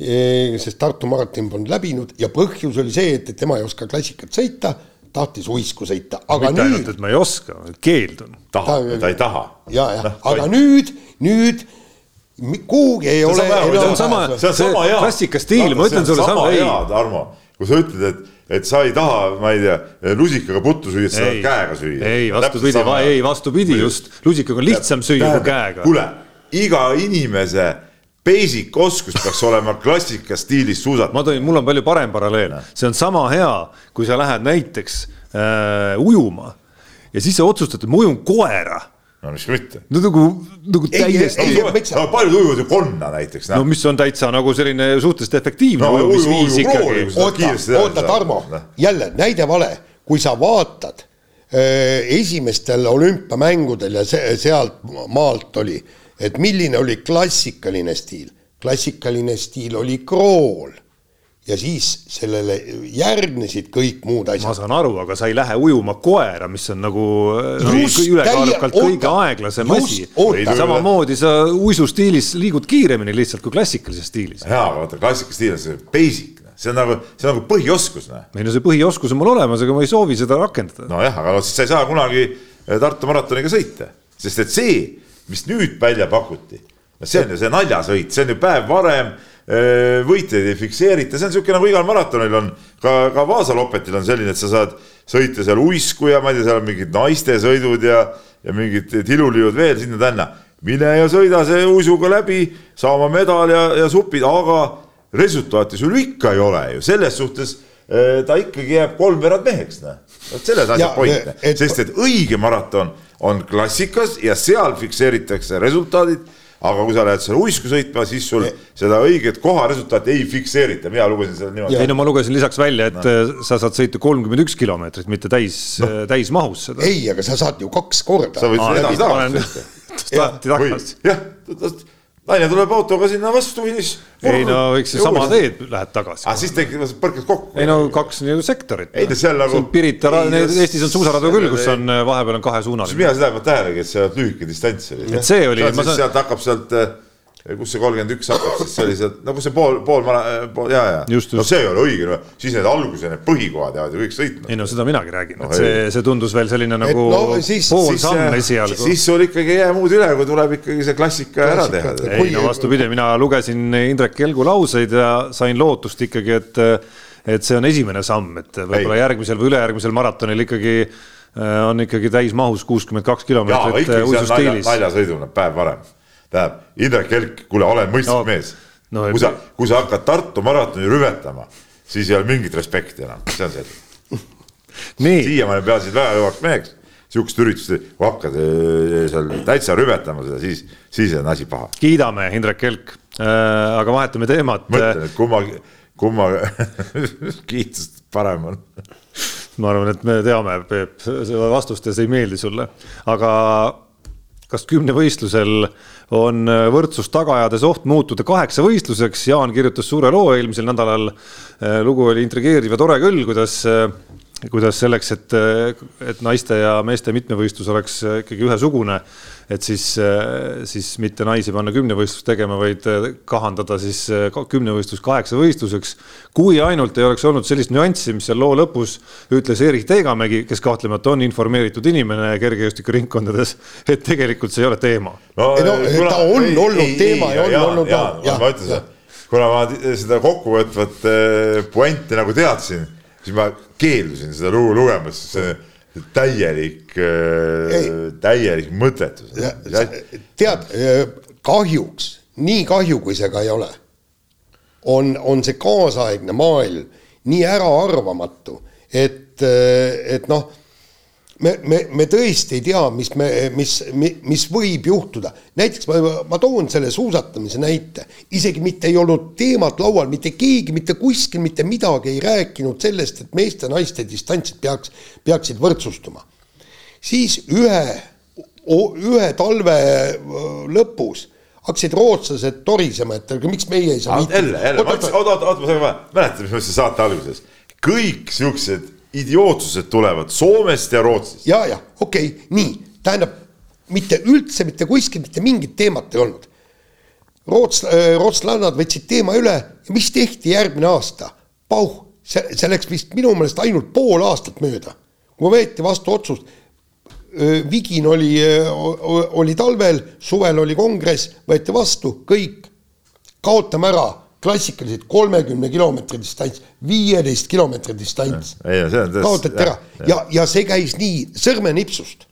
Eh, sest Tartu maraton polnud läbinud ja põhjus oli see, et, et tema ei oska klassikat sõita, tahtis uisku sõita, aga mitte ainult, nüüd et ma ei oska, keeldun. tahab Ta- ta ei taha. ja, ja, aga nüüd, nüüd mi- kuhugi ei ole. see on sama- see on sama hea. klassikastiil, ma ütlen sulle sama- ei. hea, Tarmo, kui sa ütled, et, et sa ei taha, ma ei tea, lusikaga puttu süüa, sa tahad käega süüa. ei, vastupidi, ei vastupidi, just lusikaga on lihtsam süüa kui käega. kuule, iga inimese basic oskus peaks olema klassika stiilis suusatamine. ma tõin, mul on palju parem paralleel, see on sama hea, kui sa lähed näiteks äh, ujuma ja siis sa otsustad, et ma ujun koera. No miks mitte. no nagu, nagu Ei, täiesti no paljud ujuvad ju konna näiteks. no mis on täitsa nagu selline suhteliselt efektiivne No, ujumisviis uju- uju- ikkagi oota oota. Tarmo jälle näide vale, kui sa vaatad äh, esimestel olümpiamängudel ja see, sealt maalt oli, et milline oli klassikaline stiil, klassikaline stiil oli krool ja siis sellele järgnesid kõik muud ma asjad. saan aru, aga sa ei lähe ujuma koera, mis on nagu Just, ülekaalukalt kõige aeglasem asi samamoodi sa uisustiilis liigud kiiremini lihtsalt kui klassikalises stiilis. jaa, aga vaata klassika stiil on see basic, see on nagu, see on nagu põhioskus, noh. ei no see põhioskus on mul olemas, aga ma ei soovi seda rakendada. nojah, aga no siis sa ei saa kunagi eh, Tartu maratoniga sõita, sest et see, mis nüüd välja pakuti, no see on ju see naljasõit, see on ju päev varem, võitjaid ei fikseerita, see on niisugune nagu igal maratonil on, ka, ka Vaasa lopetil on selline, et sa saad sõita seal uisku ja ma ei tea, seal on mingid naistesõidud ja, ja mingid tiluliud veel sinna-tänna. mine ja sõida see uisuga läbi, saa oma medal ja, ja supid, aga resultaati sul ikka ei ole ju, selles suhtes eh, ta ikkagi jääb kolmveerand meheks, noh. vot selles on Ja, asja point, et- sest et õige maraton on klassikas ja seal fikseeritakse resultaadid, aga kui sa lähed seal uisku sõitma, siis sul seda õiget koha resultaati ei fikseerita, mina lugesin seda niimoodi. ei no ma lugesin lisaks välja, et no. sa saad sõita kolmkümmend üks kilomeetrit, mitte täis no., täismahus seda. ei, aga sa saad ju kaks korda sa võid Aa, seda ei, edasi panen- tagasi sõita. jah, naine tuleb autoga sinna vastu finiš. ei no eks see sama teed lähed tagasi aga. siis tekib, põrkad kokku. ei no kaks nii sektorit. Ei no seal nagu- Pirita, Eestis on suusaradu küll, kus on äh, vahepeal on kahesuunaline. mina seda ei pannud tähelegi, et see on lühike distants oli. Et see oli- sealt hakkab sealt, kus see kolmkümmend üks hakkab, siis see oli sealt, no kus see pool, pool mara-, pool ja, ja. No see ei ole õige, siis need alguse, need põhikohad jäävad ju kõik sõitma. ei no seda minagi räägin, No et see see tundus veel selline nagu no siis- pool siis, samm äh, esialgu. siis sul ikkagi ei jää muud üle, kui tuleb ikkagi see klassika ära Klassika, teha. ei no vastupidi, mina lugesin Indrek Kelgu lauseid ja sain lootust ikkagi, et, et see on esimene samm, et võib-olla järgmisel või ülejärgmisel maratonil ikkagi äh, on ikkagi täismahus kuuskümmend kaks kilomeetrit uisustiilis. naljasõiduna päev varem. tähendab, Indrek Kelk, kuule, olen mõistlik No, mees no kui sa, kui sa hakkad Tartu maratoni rüvetama, siis ei ole mingit respekti enam, see on selge. nii, siiamaani peasid väga kõvaks meheks, sihukest üritust, kui hakkad eh, seal täitsa rüvetama seda, siis, siis on asi paha. kiidame Indrek Kelk, aga vahetame teemat. mõtlen, et kumma, kumma kiitust parem on. ma arvan, et me teame, Peep, seda vastust ja see ei meeldi sulle, aga kas kümnevõistlusel on võrdsus taga ajades oht muutuda kaheksa võistluseks, Jaan kirjutas suure loo eelmisel nädalal. lugu oli intrigeeriv ja tore küll, kuidas, kuidas selleks, et, et naiste ja meeste mitmevõistlus oleks ikkagi ühesugune, et siis, siis mitte naisi panna kümnevõistlust tegema, vaid kahandada siis kümnevõistlus kaheksa võistluseks. kui ainult ei oleks olnud sellist nüanssi, mis seal loo lõpus ütles Erik Teegamägi, kes kahtlemata on informeeritud inimene kergejõustikuringkondades, et tegelikult see ei ole teema. no, Ei no, ta on olnud teema ja on olnud- jah, jah, ma ütlen seda, kuna ma seda kokkuvõtvat puänti nagu teadsin, siis ma keeldusin seda lugu lugemast, see täielik, täielik mõttetus. tead, kahjuks, nii kahju, kui see ka ei ole, on, on see kaasaegne maailm nii äraarvamatu, et, et noh me, me, me tõesti ei tea, mis me, mis, mis võib juhtuda. näiteks ma, ma toon selle suusatamise näite, isegi mitte ei olnud teemat laual, mitte keegi mitte kuskil mitte midagi ei rääkinud sellest, et meeste-naiste distantsid peaks, peaksid võrdsustuma. siis ühe, ühe talve lõpus hakkasid rootslased torisema, et aga miks meie ei saa. jälle, jälle, oota, oota, oota, ma sain kohe, mäletad, mis ma ütlesin saate alguses, kõik siuksed idiootsused tulevad Soomest ja Rootsist. ja, ja okei okay,, nii, tähendab mitte üldse mitte kuskil mitte mingit teemat ei olnud. Roots, äh, rootslannad võtsid teema üle mis tehti järgmine aasta? pauh, see, see läks vist minu meelest ainult pool aastat mööda, kui võeti vastu otsus. Äh, Vigin oli, äh, oli talvel, suvel oli kongress, võeti vastu, kõik, kaotame ära klassikalised kolmekümne kilomeetri distants, viieteist kilomeetri distants. kaotati ära ja, ja, ja see käis nii sõrmenipsust.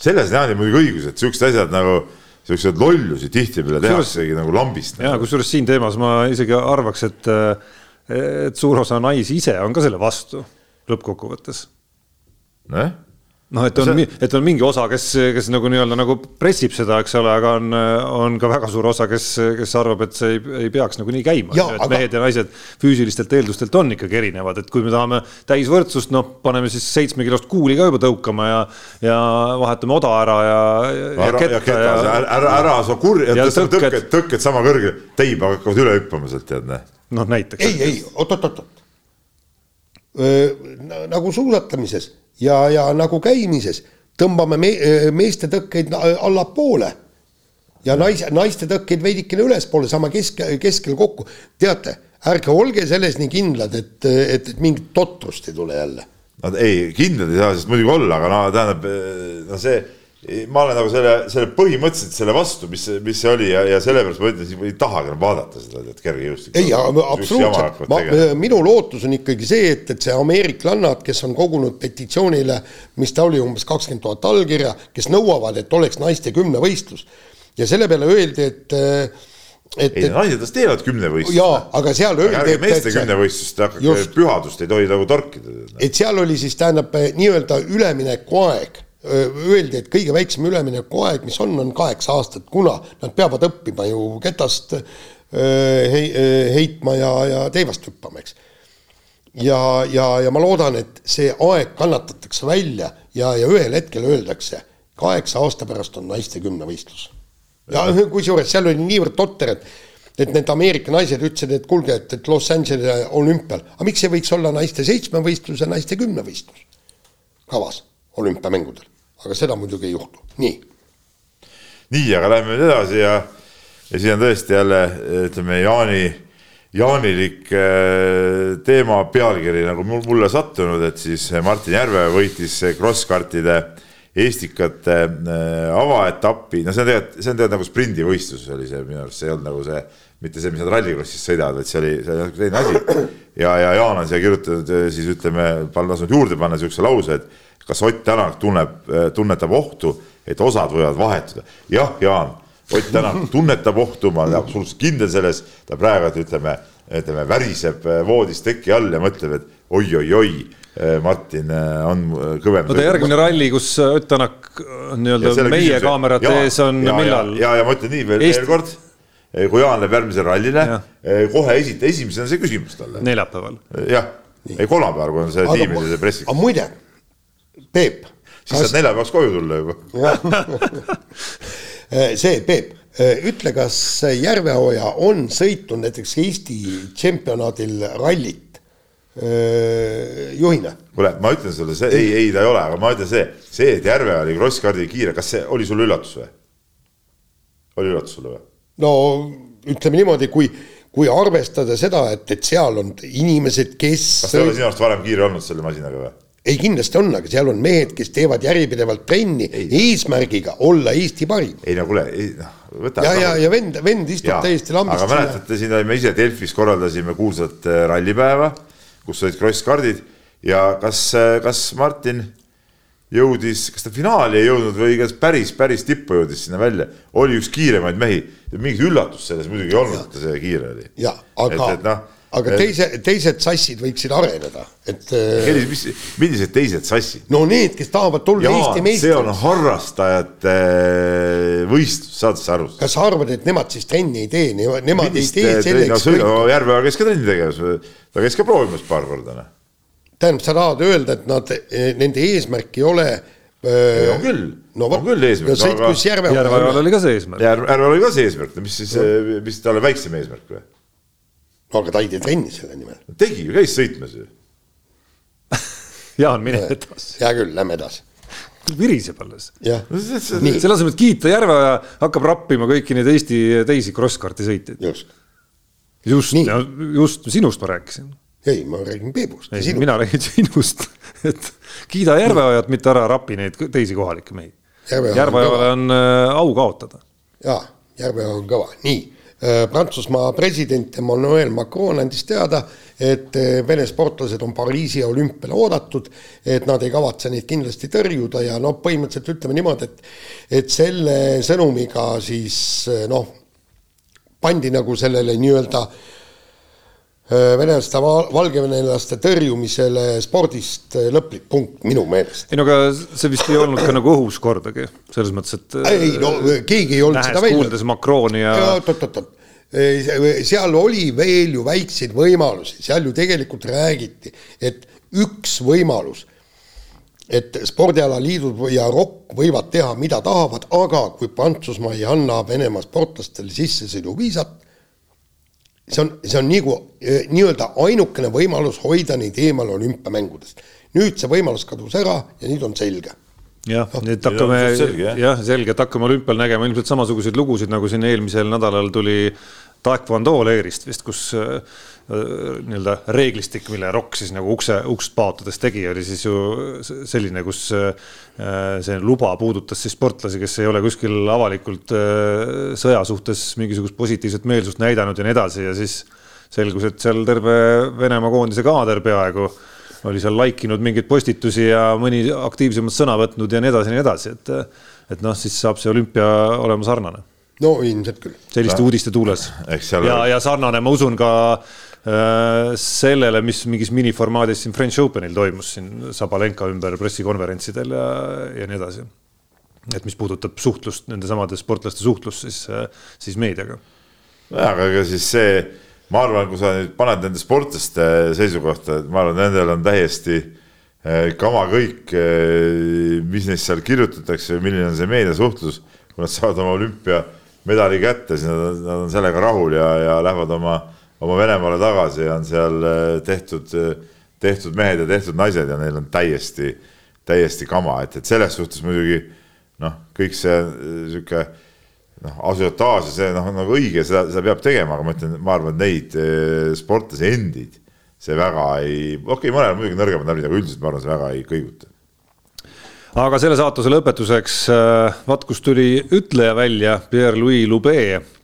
selles on Jaanil muidugi õigus, et siuksed asjad nagu siukseid lollusi tihtipeale tehaksegi nagu lambist. ja kusjuures siin teemas ma isegi arvaks, et, et suur osa naisi ise on ka selle vastu lõppkokkuvõttes. nojah noh, et on, et on mingi osa, kes, kes nagu nii-öelda nagu pressib seda, eks ole, aga on, on ka väga suur osa, kes, kes arvab, et see ei, ei peaks nagu nii käima. et aga... mehed ja naised füüsilistelt eeldustelt on ikkagi erinevad, et kui me tahame täisvõrdsust, noh, paneme siis seitsme kilost kuuli ka juba tõukama ja, ja vahetame oda ära ja, ja, ja ketta. Ja, ja, ära, ära sa kurja, tõstame tõkked, tõkked sama kõrgele, teiba hakkavad üle hüppama sealt, tead, näe. noh, näiteks. ei, ei, oot-oot-oot. nagu suusatamises ja, ja nagu käimises tõmbame me, meeste tõkkeid allapoole ja naise, naiste tõkkeid veidikene ülespoole, sama kesk, keskel kokku. teate, ärge olge selles nii kindlad, et, et, et mingit totrust ei tule jälle. no ei, kindlad ei saa sellest muidugi olla, aga no tähendab, no see ma olen nagu selle, selle põhimõtteliselt selle vastu, mis, mis see oli ja, ja sellepärast ma ütlen, ei tahagi enam vaadata seda, et kergejõustik. ei, absoluutselt, ma, minu lootus on ikkagi see, et, et see ameeriklannad, kes on kogunud petitsioonile, mis ta oli, umbes kakskümmend tuhat allkirja, kes nõuavad, et oleks naiste kümnevõistlus ja selle peale öeldi, et et, ei, naised las teevad kümnevõistlust. jaa, aga seal öeldi, et meeste kümnevõistlust, pühadust ei tohi nagu torkida. et seal oli siis tähendab nii-öelda üleminekuaeg öeldi, et kõige väiksem üleminekuaeg, mis on, on kaheksa aastat, kuna nad peavad õppima ju ketast hei, heitma ja, ja teivast hüppama, eks. ja, ja, ja ma loodan, et see aeg kannatatakse välja ja, ja ühel hetkel öeldakse, kaheksa aasta pärast on naiste kümnevõistlus. ja kusjuures seal oli niivõrd totter, et et need Ameerika naised ütlesid, et kuulge, et, et Los Angelese olümpial, aga miks ei võiks olla naiste seitsmevõistlus ja naiste kümnevõistlus kavas olümpiamängudel, aga seda muidugi ei juhtu, nii. nii, aga lähme nüüd edasi ja, ja siin on tõesti jälle ütleme Jaani, jaanilik äh, teema pealkiri nagu mul, mulle sattunud, et siis Martin Järve võitis krosskartide Estikate äh, avaetappi, no see on tegelikult, see on tegelikult nagu sprindivõistlus oli see minu arust, see ei olnud nagu see, mitte see, mis nad rallikrossis sõidavad, vaid see oli, see oli natuke teine asi. ja, ja Jaan on siia kirjutanud äh, siis ütleme, lasknud juurde panna niisuguse lause, et kas Ott Tänak tunneb, äh, tunnetab ohtu, et osad võivad vahetuda? jah, Jaan, Ott Tänak tunnetab ohtu, ma olen absoluutselt kindel selles, ta praegu ütleme, ütleme väriseb äh, voodis teki all ja mõtleb, et oi-oi-oi Martin on kõvem. no ta järgmine ralli, kus Ott Tänak nii-öelda meie kaamerate ees on ja, millal? ja, ja ma ütlen nii veel, veel kord, kui Jaan läheb järgmisele rallile, kohe esita esimesena see küsimus talle. neljapäeval. jah, ei kolmapäeval, kui on see tiimide pressiks. aga muide Peep. siis saad neljapäevaks koju tulla juba see, Peep, ütle, kas Järveoja on sõitnud näiteks Eesti tšempionaadil rallit juhina? kuule, ma ütlen sulle, see ei, ei ta ei ole, aga ma ütlen see, see, et Järveoja oli krosskaardi kiire, kas see oli sulle üllatus või? oli üllatus sulle või? No ütleme niimoodi, kui, kui arvestada seda, et, et seal on inimesed, kes. kas ta ei ole sinu arust varem kiire olnud selle masinaga või? ei, kindlasti on, aga seal on mehed, kes teevad järjepidevalt trenni ei. eesmärgiga olla Eesti parim. ei no kuule, noh, võta. ja, ja, ja vend, vend istub ja, täiesti lambist. aga mäletate, siin olime ise Delfis korraldasime kuulsat äh, rallipäeva, kus olid krosskardid ja kas, äh, kas Martin jõudis, kas ta finaali ei jõudnud või kas päris, päris tippu jõudis sinna välja, oli üks kiiremaid mehi. mingit üllatust selles muidugi ei olnud, et ta see kiire oli. ja, aga, no, aga et, teise, teised sassid võiksid areneda, et. Äh, mis, millised teised sassid? no need, kes tahavad tulla Jaa, Eesti meistriks. see on harrastajate äh, võistlus, saad sa aru? kas sa arvad, et nemad siis trenni ei tee, nemad Millist ei tee selleks. No, Järveoja käis ka trenni tegemas, ta käis ka proovimas paar korda, noh tähendab, sa tahad öelda, et nad, eh, nende eesmärk ei ole öö, on küll no,, on küll eesmärk no,. sõitkus Järve. Järveojal oli ka see eesmärk. Järveojal oli ka see eesmärk, no mis siis no., eh, mis talle väiksem eesmärk või? no aga ta ei tee trenni selle nimel. tegi ju, käis sõitmas ju Jaan, mine edasi. hea küll, lähme edasi viriseb alles. selle asemel, et kiita Järveoja, hakkab rappima kõiki neid Eesti teisi kross-karti sõitjaid. just. just, just sinust ma rääkisin ei, ma räägin Peebust. mina räägin sinust, et kiida Järveojat, mitte ära rapi neid teisi kohalikke mehi. Järveojale on äh, au kaotada. jaa, Järveoja on kõva, nii äh, Prantsusmaa president Emmanuel Macron andis teada, et äh, Vene sportlased on Pariisi olümpiale oodatud, et nad ei kavatse neid kindlasti tõrjuda ja noh, põhimõtteliselt ütleme niimoodi, et et selle sõnumiga siis noh, pandi nagu sellele nii-öelda Äh, venelaste, valgevenelaste tõrjumisele spordist äh, lõplik punkt minu meelest. ei no aga see vist ei olnud ka nagu õhus kordagi, selles mõttes, et. ei no keegi ei olnud seda välja. kuuldes Macroni ja, ja. oot-oot-oot, seal oli veel ju väikseid võimalusi, seal ju tegelikult räägiti, et üks võimalus, et spordialaliidud ja ROK võivad teha, mida tahavad, aga kui Prantsusmaa ei anna Venemaa sportlastele sissesõiduviisat see on, see on nagu nii-öelda ainukene võimalus hoida neid eemal olümpiamängudest. nüüd see võimalus kadus ära ja nüüd on selge. Jah no,, nüüd hakkame, jah, selge, et hakkame olümpial nägema ilmselt samasuguseid lugusid, nagu siin eelmisel nädalal tuli Taekwondo leerist vist, kus nii-öelda reeglistik, mille Rock siis nagu ukse, ukst paotades tegi, oli siis ju selline, kus äh, see luba puudutas siis sportlasi, kes ei ole kuskil avalikult äh, sõja suhtes mingisugust positiivset meelsust näidanud ja nii edasi ja siis selgus, et seal terve Venemaa koondise kaader peaaegu oli seal like inud mingeid postitusi ja mõni aktiivsemalt sõna võtnud ja nii edasi ja nii edasi, et et noh, siis saab see olümpia olema sarnane. no ilmselt küll. selliste uudiste tuules. ja, ja sarnane, ma usun ka äh, Äh, sellele, mis mingis miniformaadis siin French Openil toimus siin Sabalenka ümber pressikonverentsidel ja, ja nii edasi. et mis puudutab suhtlust, nendesamade sportlaste suhtlust siis, siis meediaga. jah, aga ega siis see, ma arvan, kui sa nüüd paned nende sportlaste seisukohta, et ma arvan, nendel on täiesti äh, kama kõik, äh, mis neist seal kirjutatakse, milline on see meediasuhtlus, kui nad saavad oma olümpiamedali kätte, siis nad, nad on sellega rahul ja, ja lähevad oma oma Venemaale tagasi ja on seal äh, tehtud, äh, tehtud mehed ja tehtud naised ja neil on täiesti, täiesti kama, et, et selles suhtes muidugi noh, kõik see äh, sihuke noh, asiotaaž ja see noh, on nagu õige, seda, seda peab tegema, aga ma ütlen, ma arvan, et neid sportlasi endid see väga ei, okei okay,, mõnel muidugi nõrgemad närvid, aga üldiselt ma arvan, see väga ei kõiguta. Aga selle saatuse lõpetuseks, vaat kus tuli ütleja välja, Pierre-Louis Loubet. Äh,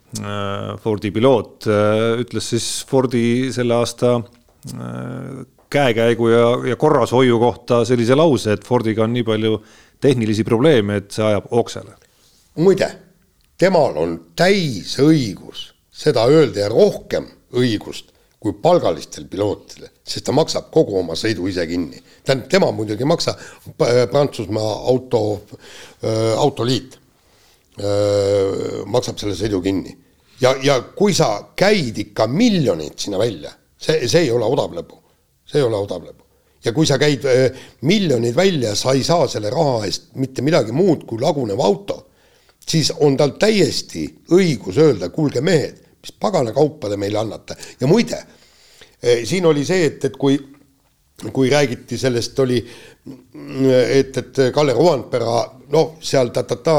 Fordi piloot äh, ütles siis Fordi selle aasta äh, käekäigu ja, ja korrashoiu kohta sellise lause, et Fordiga on nii palju tehnilisi probleeme, et see ajab oksele. muide, temal on täisõigus seda öelda ja rohkem õigust kui palgalistel pilootidel, sest ta maksab kogu oma sõidu ise kinni. tähendab, tema muidugi ei maksa, Prantsusmaa auto, autoliit maksab selle sõidu kinni ja, ja kui sa käid ikka miljonit sinna välja, see, see ei ole odav lõbu. see ei ole odav lõbu. ja kui sa käid miljonid välja, sa ei saa selle raha eest mitte midagi muud kui lagunev auto, siis on tal täiesti õigus öelda, kuulge mehed, mis pagana kaupa te meile annate ja muide äh,, siin oli see, et, et kui kui räägiti sellest, oli, et, et Kalle Rovanpera noh, seal ta-ta-ta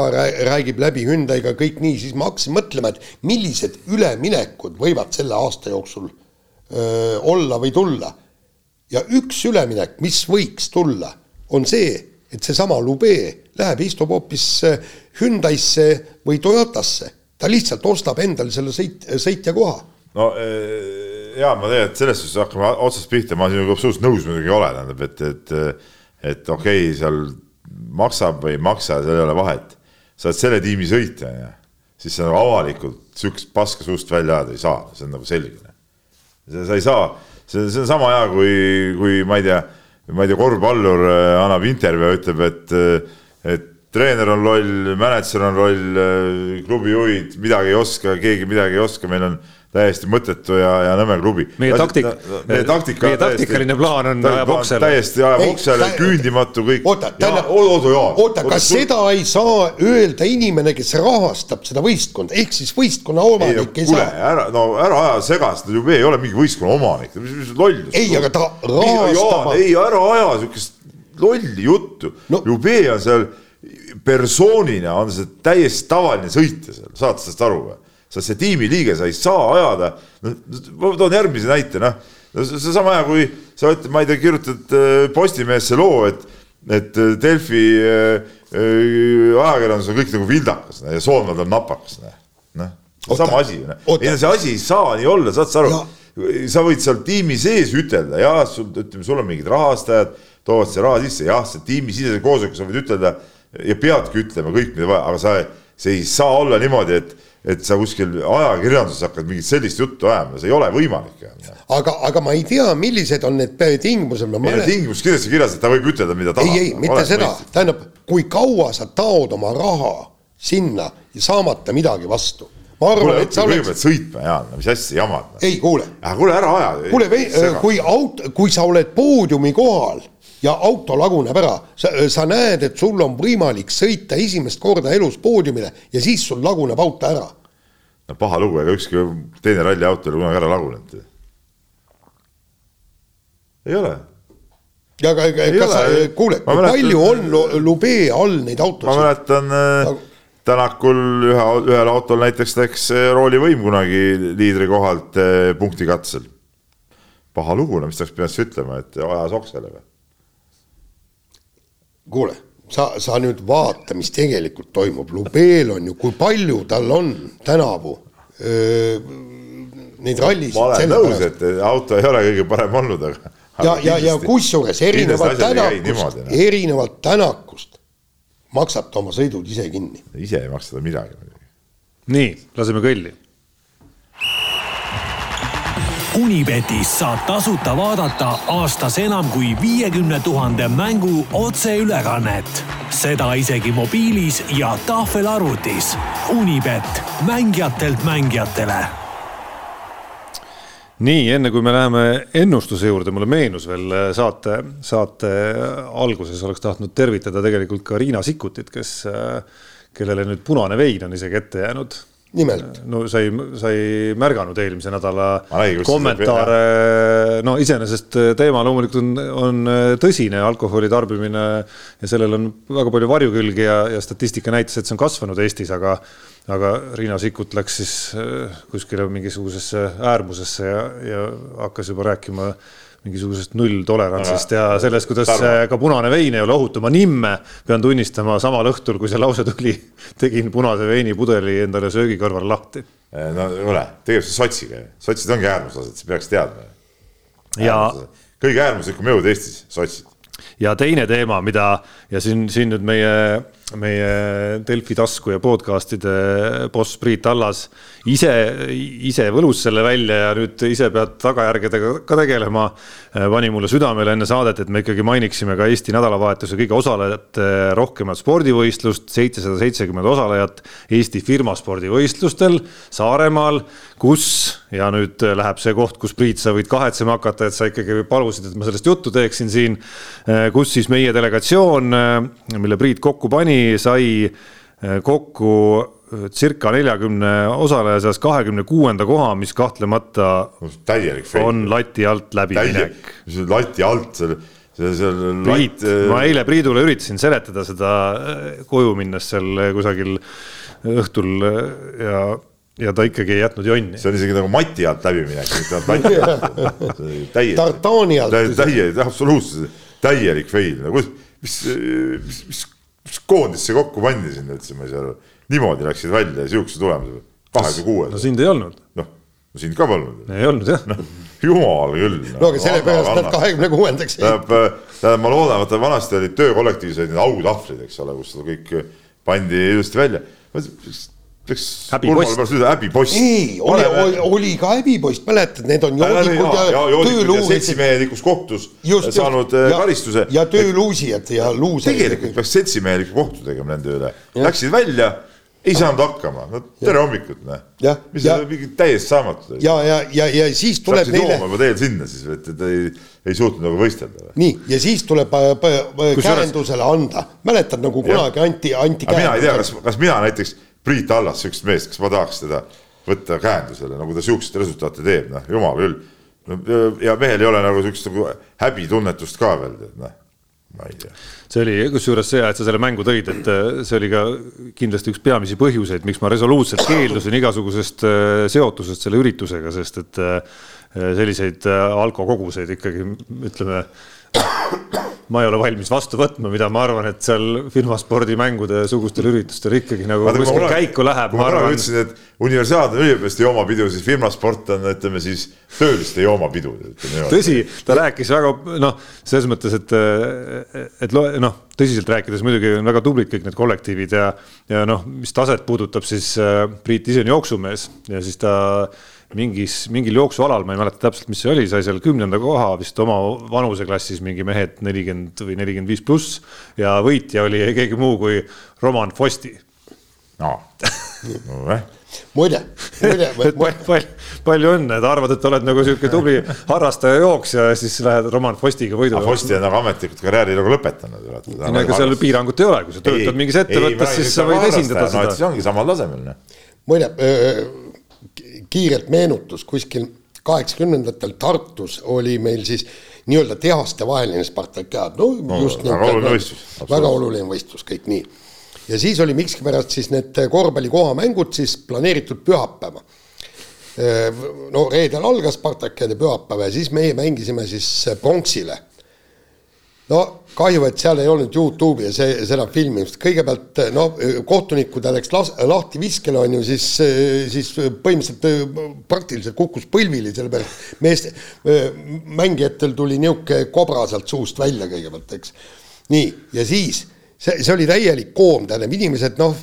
räägib läbi Hyundai'ga kõik nii, siis ma hakkasin mõtlema, et millised üleminekud võivad selle aasta jooksul öö, olla või tulla. ja üks üleminek, mis võiks tulla, on see, et seesama Lube läheb, istub hoopis Hyundai'sse või Toyotasse, ta lihtsalt ostab endale selle sõit, sõitja koha. no ee ja ma et selles suhtes hakkame otsast pihta, ma sinuga absoluutselt nõus muidugi ei ole, tähendab, et, et, et okei okay,, seal maksab või ei maksa, seal ei ole vahet. sa oled selle tiimi sõitja, siis sa nagu avalikult siukest paska suust välja ajada ei saa, see on nagu selge. sa ei saa, see, see on sama hea, kui, kui ma ei tea, ma ei tea, korvpallur äh, annab intervjuu ja ütleb, et, et treener on loll, mänedžer on loll, klubijuhid midagi ei oska, keegi midagi ei oska, meil on täiesti mõttetu ja, ja nõme klubi. meie taktik, meie taktika meie taktikaline plaan on ajab oksele. täiesti ajab Ei, oksele küündimatu kõik. oota, tähendab, oota, oota, kas seda ei saa öelda inimene, kes rahastab seda võistkonda, ehk siis võistkonna omanik ei saa. ära, no ära aja segast, Jube ei ole mingi võistkonna omanik, mis, mis lollus. ei, aga ta rahastab, ei, ära aja siukest lolli juttu No- no.. Jube on seal persoonina on see täiesti tavaline sõitja seal, saad sellest aru või? Oled see tiimiliige, sa ei saa ajada, ma toon järgmise näite, noh. see on sama hea, kui sa ütled, ma ei tea, kirjutad äh, Postimehesse loo, et, et äh, Delfi äh, ajakirjandus on kõik nagu vildakas noh, ja Soonvad on napakas, noh. noh, sama asi, noh. ei see asi ei saa nii olla, saad sa aru sa võid seal tiimi sees ütelda, jah, sul, ütleme, sul on mingid rahastajad, toovad see raha sisse, jah, see tiimisisese koosoleku sa võid ütelda ja peadki ütlema kõik, mida vaja, aga sa, see ei saa olla niimoodi, et, et sa kuskil ajakirjanduses hakkad mingit sellist juttu ajama, see ei ole võimalik. aga, aga ma ei tea, millised on need tingimused, ei no mäletan. tingimus kindlasti kirjas, et ta võib ütelda, mida tahab. ei, ei, mitte seda, tähendab, kui kaua sa taod oma raha sinna ja saamata midagi vastu. ma arvan, et sa kõigepealt oleks, sõitma, Jaan, mis asja jamad. ei kuule, kuule, ära aja. kuule, kui aut-, kui sa oled poodiumi kohal ja auto laguneb ära, sa, sa näed, et sul on võimalik sõita esimest korda elus poodiumile ja siis sul laguneb auto ära. no paha lugu, ega ükski teine ralliauto ei ole kunagi ära lagunenud. ei ole ja aga, kas sa kuule, Ma kui mäletan- palju on Lu- Lubee all neid ma autosid? mäletan äh, Tänakul ühe, ühel autol näiteks läks äh, roolivõim kunagi liidri kohalt äh, punktikatsel. paha lugu, no mis ta peaks ütlema, et ajas oksele või? kuule, sa, sa nüüd vaata, mis tegelikult toimub, Lubeel on ju, kui palju tal on tänavu öö, neid rallisid. ma olen nõus, et auto ei ole kõige parem olnud, aga. ja, ja, ja kusjuures erinevalt tänakust. Tänakust, No. erinevalt Tänakust maksab ta oma sõidud ise kinni. ise ei maksa ta midagi nii, laseme kõlli. Unibetis saab tasuta vaadata aastas enam kui viiekümne tuhande mängu otseülekannet. seda isegi mobiilis ja tahvelarvutis. Unibet, mängijatelt mängijatele nii enne kui me läheme ennustuse juurde, mulle meenus veel äh, saate, saate alguses oleks tahtnud tervitada tegelikult ka Riina Sikkutit, kes, kellele nüüd punane vein on isegi ette jäänud. nimelt, no sa ei, sa ei märganud eelmise nädala kommentaare, no iseenesest teema loomulikult on, on tõsine alkoholi tarbimine ja sellel on väga palju varjukülgi ja, ja statistika näitas, et see on kasvanud Eestis, aga aga Riina Sikkut läks siis äh, kuskile mingisugusesse äärmusesse ja, ja hakkas juba rääkima mingisugusest nulltolerantsist ja sellest, kuidas äh, ka punane vein ei ole ohutu. ma nimme pean tunnistama samal õhtul, kui see lause tuli, tegin punase veinipudeli endale söögikõrval lahti. no kuule, tegemist on sotsiga ju, sotsid ongi äärmuslased, sa peaks teadma. ja, kõige äärmuslikum jõud Eestis, sotsid. ja teine teema, mida ja siin, siin nüüd meie, meie Delfi tasku ja podcast'ide boss Priit Allas ise, ise võlus selle välja ja nüüd ise pead tagajärgedega ka tegelema. pani mulle südamele enne saadet, et me ikkagi mainiksime ka Eesti nädalavahetuse kõige osalejate rohkemat spordivõistlust, seitsesada seitsekümmend osalejat Eesti firmaspordivõistlustel Saaremaal, kus ja nüüd läheb see koht, kus Priit, sa võid kahetsema hakata, et sa ikkagi palusid, et ma sellest juttu teeksin siin, kus siis meie delegatsioon, mille Priit kokku pani, sai kokku circa neljakümne osaleja seas kahekümne kuuenda koha, mis kahtlemata täielik feil. on lati alt läbiminek. lati alt, seal, seal, Priit latt,, ma eile Priidule üritasin seletada seda äh, koju minnes seal kusagil õhtul äh, ja, ja ta ikkagi ei jätnud jonni. see on isegi nagu mati alt läbiminek, mitte ainult lati alt. täielik, Tartani alt. täielik, absoluutselt täielik feil, no kus, mis, mis, mis, mis koondis see kokku pandi sinna üldse, ma ei saa aru. Niimoodi läksid välja ja siukse tulemusega, kahekümne no kuues, sind ei olnud, noh, no sind ka polnud. ei olnud jah. jumal küll. no aga sellepärast nad kahekümne kuuendaks jäid. tähendab, tähendab, ma loodan, vaata vanasti olid töökollektiivis olid need autahvlid, eks ole, kus seda kõik pandi ilusti välja. peaks häbipost. ei, oli, oli, oli ka häbipost, mäletad, need on joodikud ja, ja, ja tööluusid. seltsimehelikus kohtus just, saanud just, äh, karistuse. ja tööluusijad ja luuserid. tegelikult peaks seltsimeheliku kohtu tegema nende üle. Läksid välja ei saanud hakkama, no tere hommikut, noh. mis see mingi täiesti saamatu. ja, ja, ja, ja siis tuleb neile. Läksid juba teel sinna siis, et, et ei, ei suutnud nagu võistelda. nii, ja siis tuleb käendusele anda, mäletad nagu kunagi anti, anti. mina ei tea, kas, kas mina näiteks Priit Allas, sihukest meest, kas ma tahaks teda võtta käendusele, nagu ta sihukeseid resultaate teeb, noh, jumal küll. no ja mehel ei ole nagu sihukest nagu häbitunnetust ka veel, noh ma ei tea. see oli kusjuures see, et sa selle mängu tõid, et äh, see oli ka kindlasti üks peamisi põhjuseid, miks ma resoluutselt keeldusin igasugusest äh, seotusest selle üritusega, sest et äh, selliseid alkokoguseid ikkagi ütleme ma ei ole valmis vastu võtma, mida ma arvan, et seal firmaspordimängude sugustel üritustel ikkagi nagu Vaata, kuskil käiku läheb. kui ma arvan, ütlesin, et universaalne üliõpilaste joomapidu, siis firmasport on, ütleme siis tööliste joomapidu. tõsi, ta rääkis väga noh, selles mõttes, et, et noh, tõsiselt rääkides muidugi on väga tublid kõik need kollektiivid ja, ja noh, mis taset puudutab, siis äh, Priit ise on jooksumees ja siis ta mingis, mingil jooksualal, ma ei mäleta täpselt, mis see oli, sai seal kümnenda koha vist oma vanuseklassis mingi mehed nelikümmend või nelikümmend viis pluss ja võitja oli keegi muu kui Roman Fosti no.. nojah muide, muide palju, palju, palju õnne, et arvad, et oled nagu sihuke tubli harrastaja jooksja ja siis lähed Roman Fostiga võidu. Fosti on nagu ametlikult karjääri nagu lõpetanud. no ega seal piirangut ei ole, kui sa töötad mingis ettevõttes, siis sa võid esindada seda. siis ongi samal tasemel. Noh. muide kiirelt meenutus, kuskil kaheksakümnendatel Tartus oli meil siis nii-öelda tehastevaheline Spartakiaad, no, no just väga oluline võistlus. väga oluline võistlus, kõik nii. ja siis oli miskipärast siis need korvpallikohamängud siis planeeritud pühapäeva. no reedel algas Spartakiaad ja pühapäeva ja siis meie mängisime siis pronksile no kahju, et seal ei olnud Youtube'i ja see, seda filmimist, kõigepealt no kohtunikud läks las-, lahti viskele on ju, siis, siis põhimõtteliselt praktiliselt kukkus põlvili, sellepärast meeste, mängijatel tuli niisugune kobra sealt suust välja kõigepealt, eks. nii, ja siis see, see oli täielik koom, tähendab, inimesed noh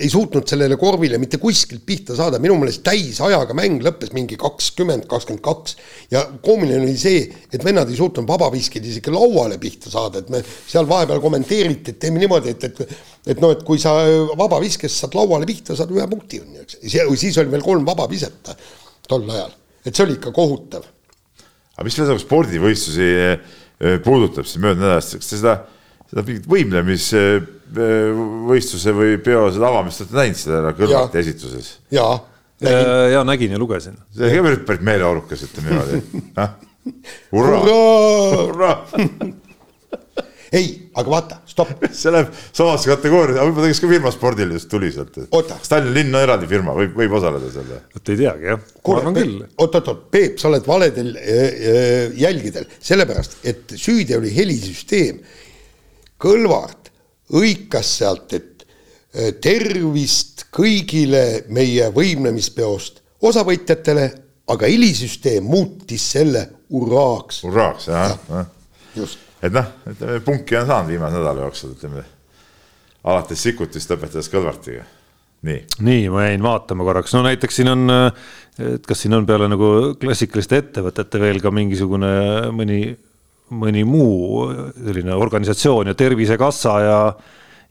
ei suutnud sellele korvile mitte kuskilt pihta saada, minu meelest täisajaga mäng lõppes mingi kakskümmend, kakskümmend kaks. ja koomiline oli see, et vennad ei suutnud vabaviskid isegi lauale pihta saada, et me seal vahepeal kommenteeriti, et teeme niimoodi, et, et et noh, et kui sa vabaviskest saad lauale pihta, saad ühe punkti, on ju, eks. siis oli veel kolm vabaviset tol ajal, et see oli ikka kohutav. aga mis veel spordivõistlusi eh, puudutab, siis möödunud nädalast, kas te seda, seda mingit võimlemis võistluse või peo seda avamist olete näinud seda kõrvalt esituses? jaa. ja nägin ja lugesin. see on ka päris meeleolukas, ütleme niimoodi. hurraa, hurraa ei, aga vaata, stopp. see läheb samasse kategooriasse, aga võib-olla ta kes ka firmaspordil just tuli sealt. kas Tallinna linn on eraldi firma, võib, võib osaleda seal? vot ei teagi jah. kuule, oot-oot-oot, Peep, sa oled valedel äh, jälgidel, sellepärast et süüdi oli helisüsteem. Kõlvart hõikas sealt, et äh, tervist kõigile meie võimlemispeost osavõtjatele, aga helisüsteem muutis selle hurraaks. hurraaks, jah ja. ja.. et noh, ütleme punki on saanud viimase nädala jooksul, ütleme alates Sikkutist lõpetades Kõlvartiga, nii. nii, ma jäin vaatama korraks, no näiteks siin on, et kas siin on peale nagu klassikaliste ettevõtete veel ka mingisugune mõni mõni muu selline organisatsioon ja Tervisekassa ja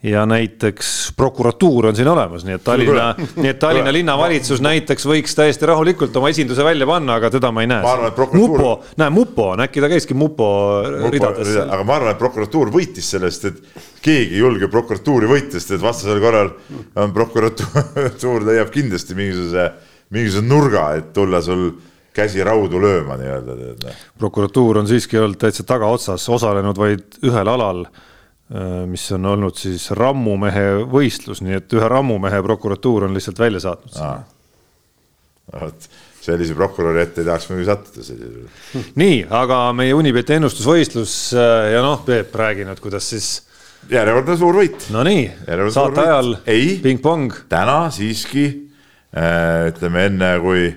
ja näiteks prokuratuur on siin olemas, nii et Tallinna, nii et Tallinna linnavalitsus näiteks võiks täiesti rahulikult oma esinduse välja panna, aga teda ma ei näe. Prokuratuur... Mupo, näe Mupo on, äkki ta käiski Mupo, Mupo ridades. aga ma arvan, et prokuratuur võitis sellest, et keegi ei julge prokuratuuri võita, sest et vastasel korral on prokuratuur leiab kindlasti mingisuguse, mingisuguse nurga, et tulla sul käsi raudu lööma nii-öelda. Noh. prokuratuur on siiski olnud täitsa tagaotsas, osalenud vaid ühel alal, äh, mis on olnud siis rammumehe võistlus, nii et ühe rammumehe prokuratuur on lihtsalt välja saatnud. vot sellise prokuröri ette ei tahaks muidugi sattuda sellisel juhul. nii, aga meie Unibeti ennustusvõistlus äh, ja noh, Peep, räägi nüüd, kuidas siis järjekordne suur võit. Nonii, saate ajal pingpong. täna siiski äh, ütleme enne, kui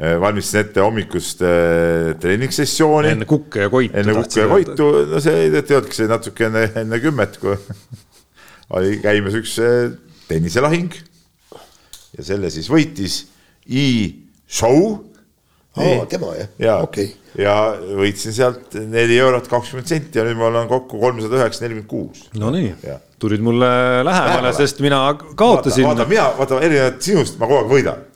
valmistasin ette hommikust äh, treeningssessiooni. enne kukke ja koitu. enne kukke ja koitu, no see teadki see natuke enne, enne kümmet, kui oli käimas üks äh, tenniselahing. ja selle siis võitis E-Show. aa, tema jah ja okei okay., ja võitsin sealt neli eurot kakskümmend senti ja nüüd ma olen kokku kolmsada üheksa, nelikümmend kuus. Nonii tulid mulle lähemale, Lähemale. sest mina kaotasin. vaata, mina, vaata erinevalt sinust ma kogu aeg võidan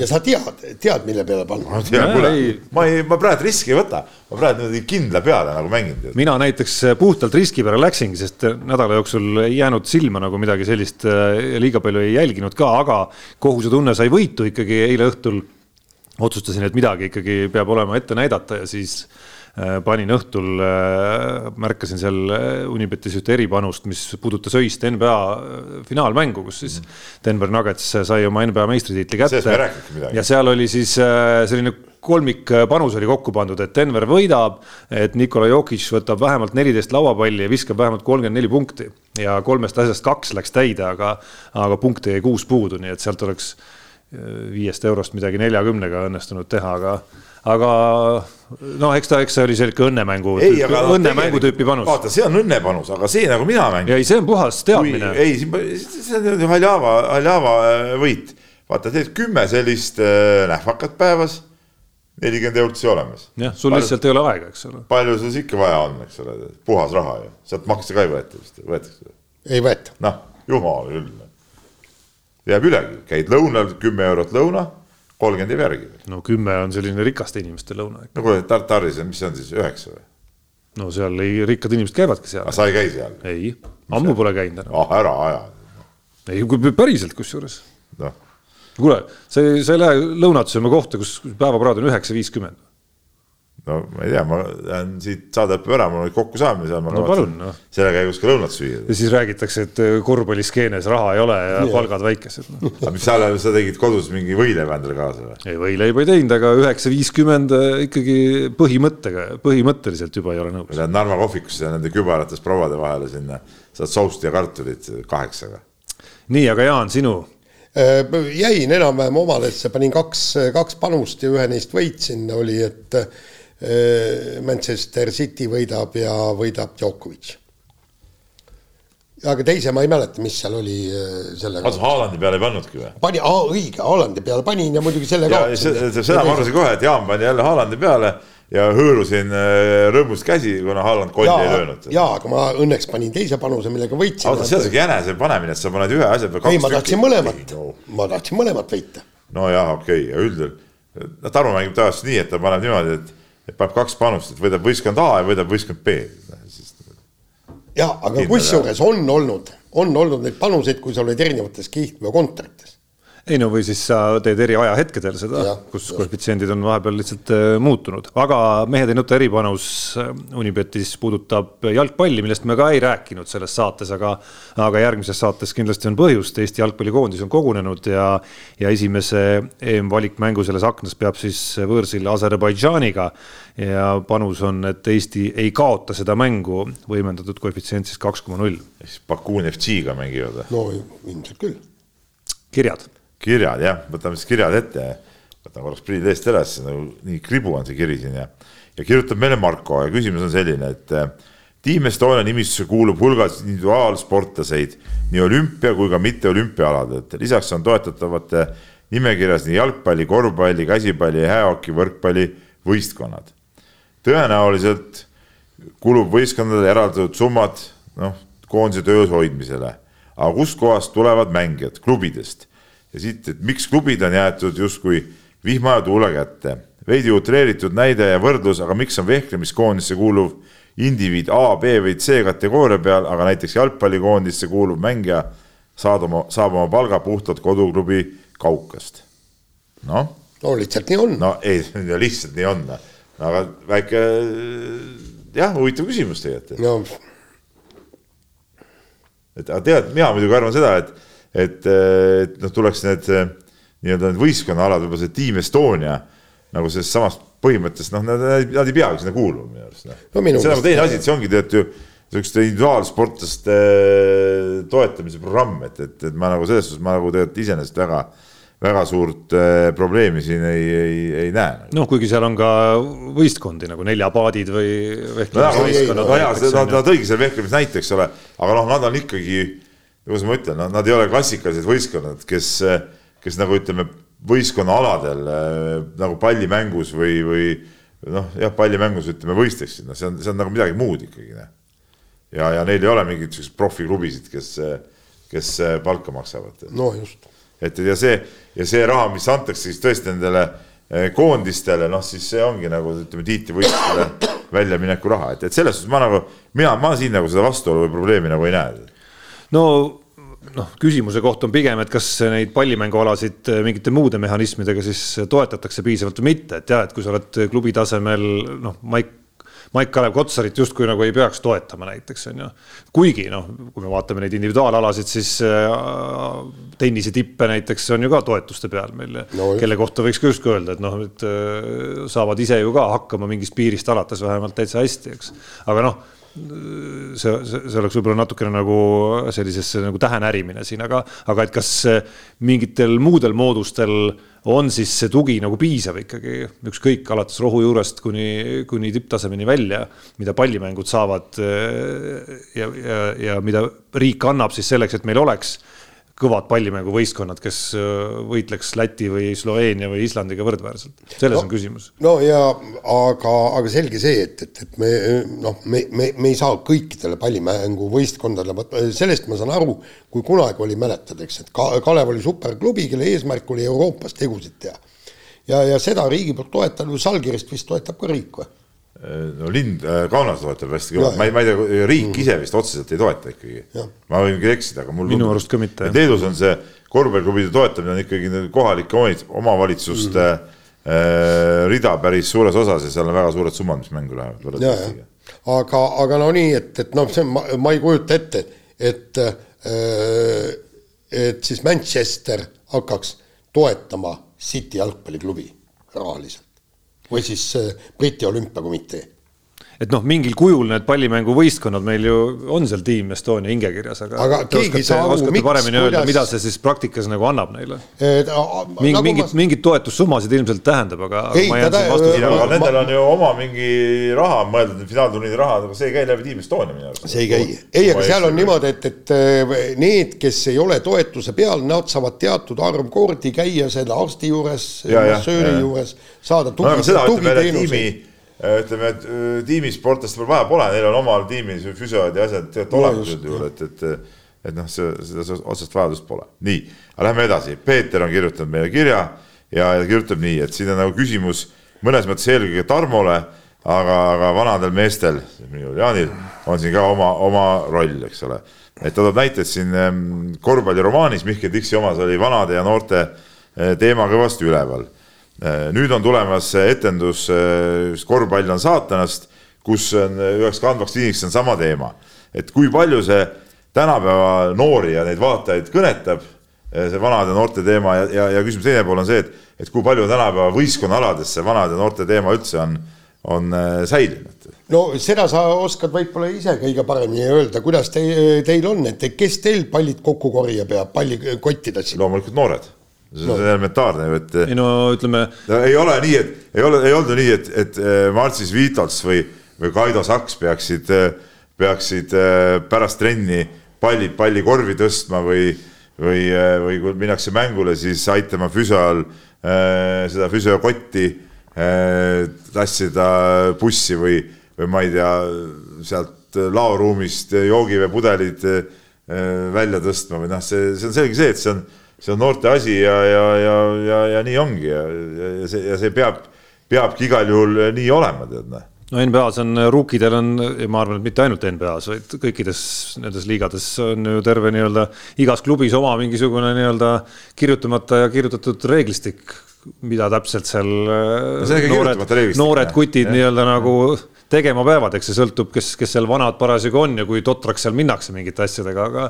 ja sa tead, tead, mille peale panna. ma tean, kuule ei., ma ei, ma praegu riski ei võta, ma praegu niimoodi kindla peale nagu mängin mina näiteks puhtalt riski peale läksingi, sest nädala jooksul ei jäänud silma nagu midagi sellist äh, liiga palju ei jälginud ka, aga kohusetunne sai võitu ikkagi eile õhtul. otsustasin, et midagi ikkagi peab olema ette näidata ja siis äh, panin õhtul, märkasin seal äh, Unibetis ühte eripanust, mis puudutas öist NBA äh, finaalmängu, kus siis Denver Nuggets sai oma NBA meistritiitli kätte. Ja seal oli siis äh, selline kolmikpanus oli kokku pandud, et Denver võidab, et Nikola Jokic võtab vähemalt neliteist lauapalli ja viskab vähemalt kolmkümmend neli punkti. Ja kolmest asjast kaks läks täide, aga, aga punkte jäi kuus puudu, nii et sealt oleks äh, viiest eurost midagi neljakümnega õnnestunud teha, aga, aga noh, eks ta, eks see oli sihuke õnnemängu, õnnemängu tüüpi panus. vaata, see on õnnepanus, aga see nagu mina mängin. ja ei, see on puhas teadmine. ei, see on ju haljava, haljava äh, võit. vaata, teed kümme sellist äh, nähvakat päevas, nelikümmend eurot siia olemas. jah, sul lihtsalt ei ole aega, eks ole. palju sul siis ikka vaja on, eks ole, puhas raha ju, sealt makse ka ei võeta vist, võetakse. ei võeta. noh, jumal küll. jääb ülegi, käid lõunal kümme eurot lõuna, kolmkümmend jääb järgi. no kümme on selline rikaste inimeste lõuna no kuule, Tartaris on, mis see on siis, üheksa või? no seal ei, rikkad inimesed käivadki seal aga. sa ei käi seal? ei, ammu pole käinud enam. ah ära aja, ei, kui päriselt kusjuures. noh. kuule, sa ei, sa ei lähe lõunat sööma kohta, kus päevapraad on üheksa viiskümmend. No ma ei tea, ma lähen siit saade lõpeb ära, mul oli kokkusaamine seal, ma No palun, noh. selle käigus ka lõunat süüa. ja siis räägitakse, et korvpalliskeenes raha ei ole ja palgad väikesed no. aga mis sa, sa tegid kodus mingi võileiva endale kaasa või? ei, võileiba ei teinud, aga üheksa viiskümmend ikkagi põhimõttega, põhimõtteliselt juba ei ole nõus. Lähed Narva kohvikusse ja nende kübarates prouade vahele sinna, saad sousti ja kartulit kaheksaga. nii, aga Jaan, sinu, Äh, jäin enam-vähem omadesse, panin kaks, kaks panust ja ühe neist võitsin, oli, et äh, Manchester City võidab ja võidab Djokovic. aga teise ma ei mäleta, mis seal oli äh, sellega vaata, Haalandi peale ei pannudki või? pani, õige, Hollandi peale panin ja muidugi selle ja se- se- seda ma arvasin kohe, et Jaan pani jälle Haalandi peale ja hõõrusin äh, rõõmust käsi, kuna Haaland kolli ei löönud. jaa, aga ma õnneks panin teise panuse, millega võitsin. oota, see on siuke jänese panemine, et sa paned ühe asja peale ei, kaks ma tahtsin mõlemat no., ma tahtsin mõlemat võita. nojah, okei okay., ja üldjuhul, noh, Tarmo mängib tavaliselt nii, et ta paneb niimoodi, et, et paneb kaks panust, et võidab võistkond A ja võidab võistkond B. jaa, aga kusjuures on olnud, on olnud neid panuseid, kui sa oled erinevates kihlveokontorites. Ei no või siis sa teed eri ajahetkedel seda kus koefitsiendid on vahepeal lihtsalt äh, muutunud, aga mehed ei nuta eripanus äh, Unibetis puudutab jalgpalli, millest me ka ei rääkinud selles saates, aga aga järgmises saates kindlasti on põhjust, Eesti jalgpallikoondis on kogunenud ja ja esimese EM-valikmängu selles aknas peab siis võõrsil Aserbaidžaaniga ja panus on, et Eesti ei kaota seda mängu, võimendatud koefitsient siis kaks koma null. siis Bakuun FC-ga mängivad või? no ilmselt küll. kirjad kirjad jah, võtame siis kirjad ette. võtan korraks prillid eest üles, nagu nii kribu on see kiri siin ja, ja kirjutab meile Marko ja küsimus on selline, et eh, Team Estonia nimistusse kuulub hulgas individuaalsportlaseid nii olümpia kui ka mitte olümpiaaladelt, lisaks on toetatavate nimekirjas nii jalgpalli, korvpalli, käsipalli, häähoki, võrkpalli võistkonnad. tõenäoliselt kulub võistkondadele eraldatud summad noh, koondise töös hoidmisele, aga kustkohast tulevad mängijad, klubidest ja siit, et miks klubid on jäetud justkui vihma ja tuule kätte. veidi utreeritud näide ja võrdlus, aga miks on vehklemiskoondisse kuuluv indiviid A, B või C kategooria peal, aga näiteks jalgpallikoondisse kuuluv mängija saad oma, saab oma palga puhtalt koduklubi kaukast. noh, no lihtsalt nii on no.. ei, lihtsalt nii on, aga väike jah, huvitav küsimus tegelikult no et aga tead, mina muidugi arvan seda, et, et, et noh, tuleks need eh, nii-öelda need võistkonnaalad, võib-olla see Team Estonia nagu sellest samast põhimõttest, noh, nad, nad ei peagi sinna kuuluma minu arust noh. No minu see on nagu teine asi, et see ongi tegelikult ju niisuguste individuaalsportlaste eh, toetamise programm, et, et, et ma nagu selles suhtes ma nagu tegelikult iseenesest väga, väga suurt äh, probleemi siin ei, ei, ei näe. noh, kuigi seal on ka võistkondi nagu neljapaadid või vehklemisvõistkonnad. no jaa, ta tõigi selle vehklemise näite, eks ole, aga noh, nad on ikkagi, kuidas ma ütlen, nad ei ole klassikalised võistkonnad, kes, kes nagu ütleme, võistkonnaaladel äh, nagu pallimängus või, või noh, jah, pallimängus ütleme võistleksid, noh, see on, see on nagu midagi muud ikkagi, noh. ja, ja neil ei ole mingeid siukseid profiklubisid, kes, kes palka maksavad. no just et ja see ja see raha, mis antakse siis tõesti nendele eh, koondistele, noh, siis see ongi nagu ütleme tiitlivõistlustele väljamineku raha, et, et selles suhtes ma nagu, mina, ma siin nagu seda vastuolu või probleemi nagu ei näe. no noh, küsimuse koht on pigem, et kas neid pallimängualasid eh, mingite muude mehhanismidega siis toetatakse piisavalt või mitte, et jah, et kui sa oled klubi tasemel noh, Maik Maik-Kalev Kotsarit justkui nagu ei peaks toetama näiteks on ju. kuigi noh, kui me vaatame neid individuaalalasid, siis äh, tennise tippe näiteks on ju ka toetuste peal meil no,, kelle kohta võiks ka justkui öelda, et noh, et äh, saavad ise ju ka hakkama mingist piirist alates vähemalt täitsa hästi, eks. aga noh see, see, see oleks võib-olla natukene nagu sellisesse nagu tähenärimine siin, aga, aga et kas mingitel muudel moodustel on siis see tugi nagu piisav ikkagi, ükskõik alates rohujuurest kuni, kuni tipptasemeni välja, mida pallimängud saavad ja, ja, ja mida riik annab siis selleks, et meil oleks kõvad pallimänguvõistkonnad, kes äh, võitleks Läti või Sloveenia või Islandiga võrdväärselt, selles no, on küsimus. no ja aga, aga selge see, et, et, et me noh, me, me, me ei saa kõikidele pallimänguvõistkondadele, sellest ma saan aru, kui kunagi oli, mäletad, eks, et ka, Kalev oli superklubi, kelle eesmärk oli Euroopas tegusid teha. ja, ja seda riigi poolt toetab, Žalgirist vist toetab ka riik või? No lind, äh, Kaunas toetab hästi kõvasti, ma ei, ma ei tea, riik ise vist otseselt ei toeta ikkagi. ma võin küll eksida, aga mul minu arust ka mitte. Leedus on see korvpalliklubide toetamine on ikkagi kohalike omavalitsuste mm. äh, rida päris suures osas ja seal on väga suured summad, mis mängu lähevad. aga, aga no nii, et, et noh, see ma, ma ei kujuta ette, et äh,, et siis Manchester hakkaks toetama City jalgpalliklubi rahaliselt või siis äh, Briti Olümpiakomitee et noh, mingil kujul need pallimänguvõistkonnad meil ju on seal Team Estonia hingekirjas, aga, aga keegi ei saa aru, miks, paremini kuidas... öelda, mida see siis praktikas nagu annab neile et,? mingi nagu, mingid ma..., mingid toetussummasid ilmselt tähendab, aga ei, ma jään siin vastuse juurde. Nendel on ju oma mingi raha mõeldud, finaalturniiri raha, aga see ei käi läbi Team Estonia minu arust. see ei käi, ei, aga seal on niimoodi, et, et need, kes ei ole toetuse peal, nad saavad teatud arv kordi käia selle arsti juures, massööri juures, saada tugi, tugiteenuseid Äh, ütleme, et äh, tiimisportlaste peal vaja pole, neil on omal tiimis füsiood ja asjad tegelikult olemas üldjuhul, et, et et noh, see, seda otsest vajadust pole. nii, aga lähme edasi, Peeter on kirjutanud meile kirja ja, ja kirjutab nii, et siin on nagu küsimus mõnes mõttes eelkõige Tarmole, aga, aga vanadel meestel, minul Jaanil, on siin ka oma, oma roll, eks ole. et ta toob näiteid siin ähm, korvpalliromaanis, Mihkel Tiksi omas oli vanade ja noorte äh, teema kõvasti üleval Äh, nüüd on tulemas etendus äh, Korvpall on saatanast, kus on üheks kandvaks liiniks on sama teema. et kui palju see tänapäeva noori ja neid vaatajaid kõnetab, äh, see vanade noorte teema ja, ja, ja küsimuse teine pool on see, et, et kui palju tänapäeva võistkonnaalades see vanade noorte teema üldse on, on säilinud? no seda sa oskad võib-olla ise kõige paremini öelda, kuidas te, teil on, et kes teil pallid kokku korjab ja pallikottidesse? loomulikult noored see on no. elementaarne ju, et. ei no ütleme. ei ole nii, et ei ole, ei olnud ju nii, et, et äh, Marcis Vitols või, või Kaido Saks peaksid, äh, peaksid äh, pärast trenni palli, palli korvi tõstma või, või, või kui minnakse mängule, siis aitama füsio all seda füsiokotti tassida bussi või, või ma ei tea, sealt laoruumist joogiveepudelid välja tõstma või noh, see, see on selge see, et see on see on noorte asi ja, ja, ja, ja, ja nii ongi ja, ja see, ja see peab, peabki igal juhul nii olema, tead noh. No NBA-s on, ruukidel on, ma arvan, et mitte ainult NBA-s, vaid kõikides nendes liigades on ju terve nii-öelda igas klubis oma mingisugune nii-öelda kirjutamata ja kirjutatud reeglistik, mida täpselt seal no noored, noored kutid nii-öelda nagu tegema peavad, eks see sõltub, kes, kes seal vanad parasjagu on ja kui totraks seal minnakse mingite asjadega, aga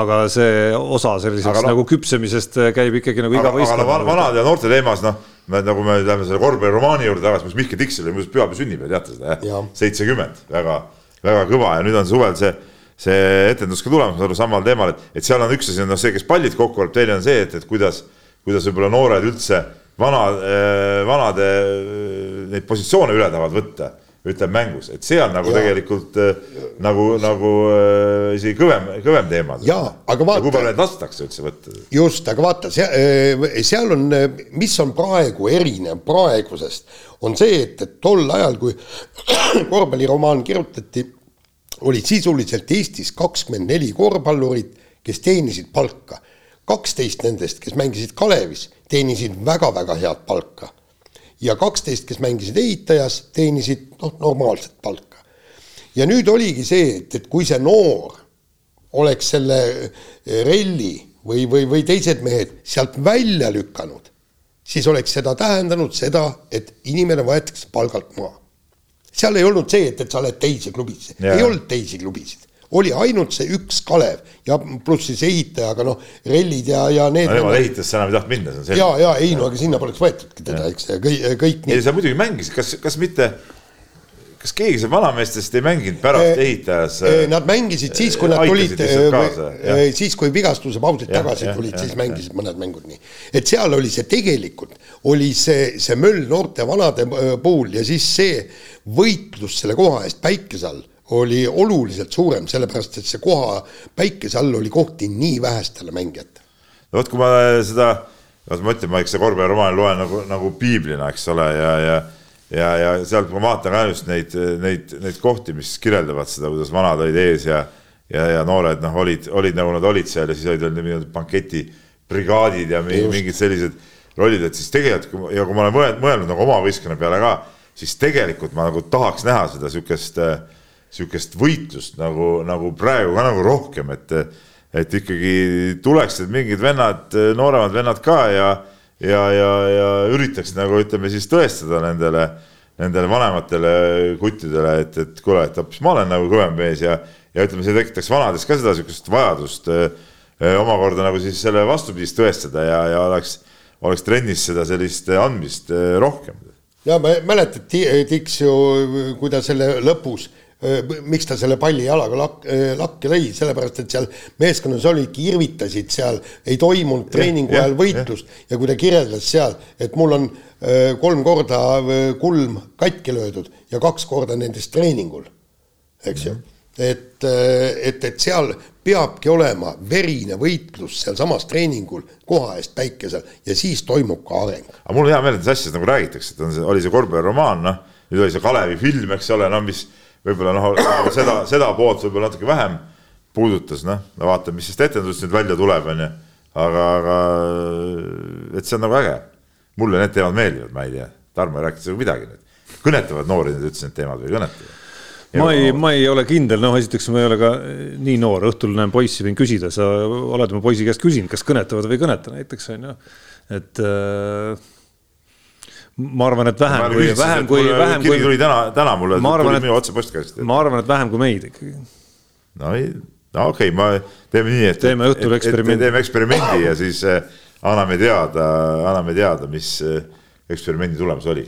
aga see osa selliseks no, nagu küpsemisest käib ikkagi nagu iga võistkond. aga vanade ja noorte teemas, noh, nagu me läheme selle korvpalliromaani juurde tagasi, mis Mihkel Tiksil oli muuseas pühapäeva sünnipäev, teate seda jah? seitsekümmend, väga, väga kõva ja nüüd on suvel see see etendus ka tulemas, ma saan aru, samal teemal, et, et seal on üks asi on noh, see, kes pallid kokku korjab, teine on see, et, et kuidas kuidas võib-olla noored üldse vana, vanade neid positsioone üle tahavad võtta ütleme mängus, et see on nagu ja. tegelikult äh, nagu, nagu äh, isegi kõvem, kõvem teema. jaa, aga vaata. kui palju neid lastakse üldse võtta? just, aga vaata, seal, seal on, mis on praegu erinev praegusest, on see, et, et tol ajal, kui korvpalliromaan kirjutati, olid sisuliselt Eestis kakskümmend neli korvpallurit, kes teenisid palka. kaksteist nendest, kes mängisid Kalevis, teenisid väga-väga head palka ja kaksteist, kes mängisid ehitajas, teenisid noh, normaalset palka. ja nüüd oligi see, et, et kui see noor oleks selle eh, relli või, või, või teised mehed sealt välja lükanud, siis oleks seda tähendanud seda, et inimene võetakse palgalt maha. seal ei olnud see, et, et sa oled teise klubisse, ei olnud teisi klubisid oli ainult see üks Kalev ja pluss siis ehitaja, aga noh, rellid ja, ja need. no nemad ehitajasse enam ei tahtnud minna, see on selge. ja, ja ei no aga sinna poleks võetudki teda, eks ja kõik, kõik. ei, sa muidugi mängisid, kas, kas mitte, kas keegi seal vanameestest ei mänginud pärast e, ehitajas? Nad mängisid siis, kui nad tulid, siis kui vigastuse pausilt tagasi ja, tulid, siis mängisid ja. mõned mängud nii. et seal oli see tegelikult, oli see, see möll noorte vanade puhul ja siis see võitlus selle koha eest päikese all oli oluliselt suurem, sellepärast et see koha päikese all oli kohti nii vähestele mängijatele. no vot, kui ma seda, ma ütlen, ma eks seda korvpalliromaani loen nagu, nagu piiblina, eks ole, ja, ja ja, ja sealt ma vaatan ka just neid, neid, neid kohti, mis kirjeldavad seda, kuidas vanad olid ees ja ja, ja noored noh, olid, olid nagu nad olid seal ja siis olid veel nii-öelda banketibrigaadid ja mingid sellised rollid, et siis tegelikult ja kui ma olen mõelnud, mõelnud nagu oma võistkonna peale ka, siis tegelikult ma nagu tahaks näha seda sihukest äh, sihukest võitlust nagu, nagu praegu ka nagu rohkem, et, et ikkagi tuleksid mingid vennad, nooremad vennad ka ja, ja, ja, ja üritaks nagu ütleme siis tõestada nendele, nendele vanematele kuttidele, et, et kuule, et hoopis ma olen nagu kõvem mees ja, ja ütleme, see tekitaks vanades ka seda sihukest vajadust öö, omakorda nagu siis selle vastupidist tõestada ja, ja oleks, oleks trennis seda sellist andmist rohkem. ja ma mäletan, Tiks ju, kui ta selle lõpus miks ta selle palli jalaga lak-, lakke lõi, sellepärast et seal meeskonnas olidki, irvitasid seal, ei toimunud treeningu ajal võitlust ja. ja kui ta kirjeldas seal, et mul on kolm korda kulm katki löödud ja kaks korda nendest treeningul, eks ju. -hmm. et, et, et seal peabki olema verine võitlus sealsamas treeningul koha eest päikesel ja siis toimub ka areng. aga mul on hea meel, et asjades nagu räägitakse, et on see, oli see korvpalliromaan, noh, nüüd oli see Kalevi film, eks ole, no mis võib-olla noh, seda, seda poolt võib-olla natuke vähem puudutas, noh, no vaatame, mis sellest etendusest nüüd välja tuleb, onju. aga, aga et see on nagu äge. mulle need teemad meeldivad, ma ei tea, Tarmo ei rääkinud sinuga midagi nüüd. kõnetavad noori nüüd üldse need teemad või ei kõneta? ma ei, ma ei ole kindel, noh, esiteks ma ei ole ka nii noor, õhtul näen poissi, võin küsida, sa oled oma poisi käest küsinud, kas kõnetavad või ei kõneta näiteks on ju, et äh, ma arvan, et vähem kui, vähem kui, vähem kui. tuli täna, täna mulle, tuli minu otse postkastist. ma arvan, et vähem kui meid ikkagi. no ei, no okei okay,, ma, teeme nii, et. teeme õhtul eksperimendi. teeme eksperimendi ja siis äh, anname teada, anname teada, mis äh, eksperimendi tulemus oli.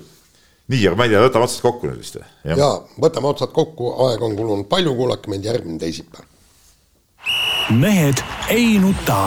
nii, aga ma ei tea, võtame otsad kokku nüüd vist või? jaa, võtame otsad kokku, aega on kulunud palju, kuulake meid järgmine teisipäev. mehed ei nuta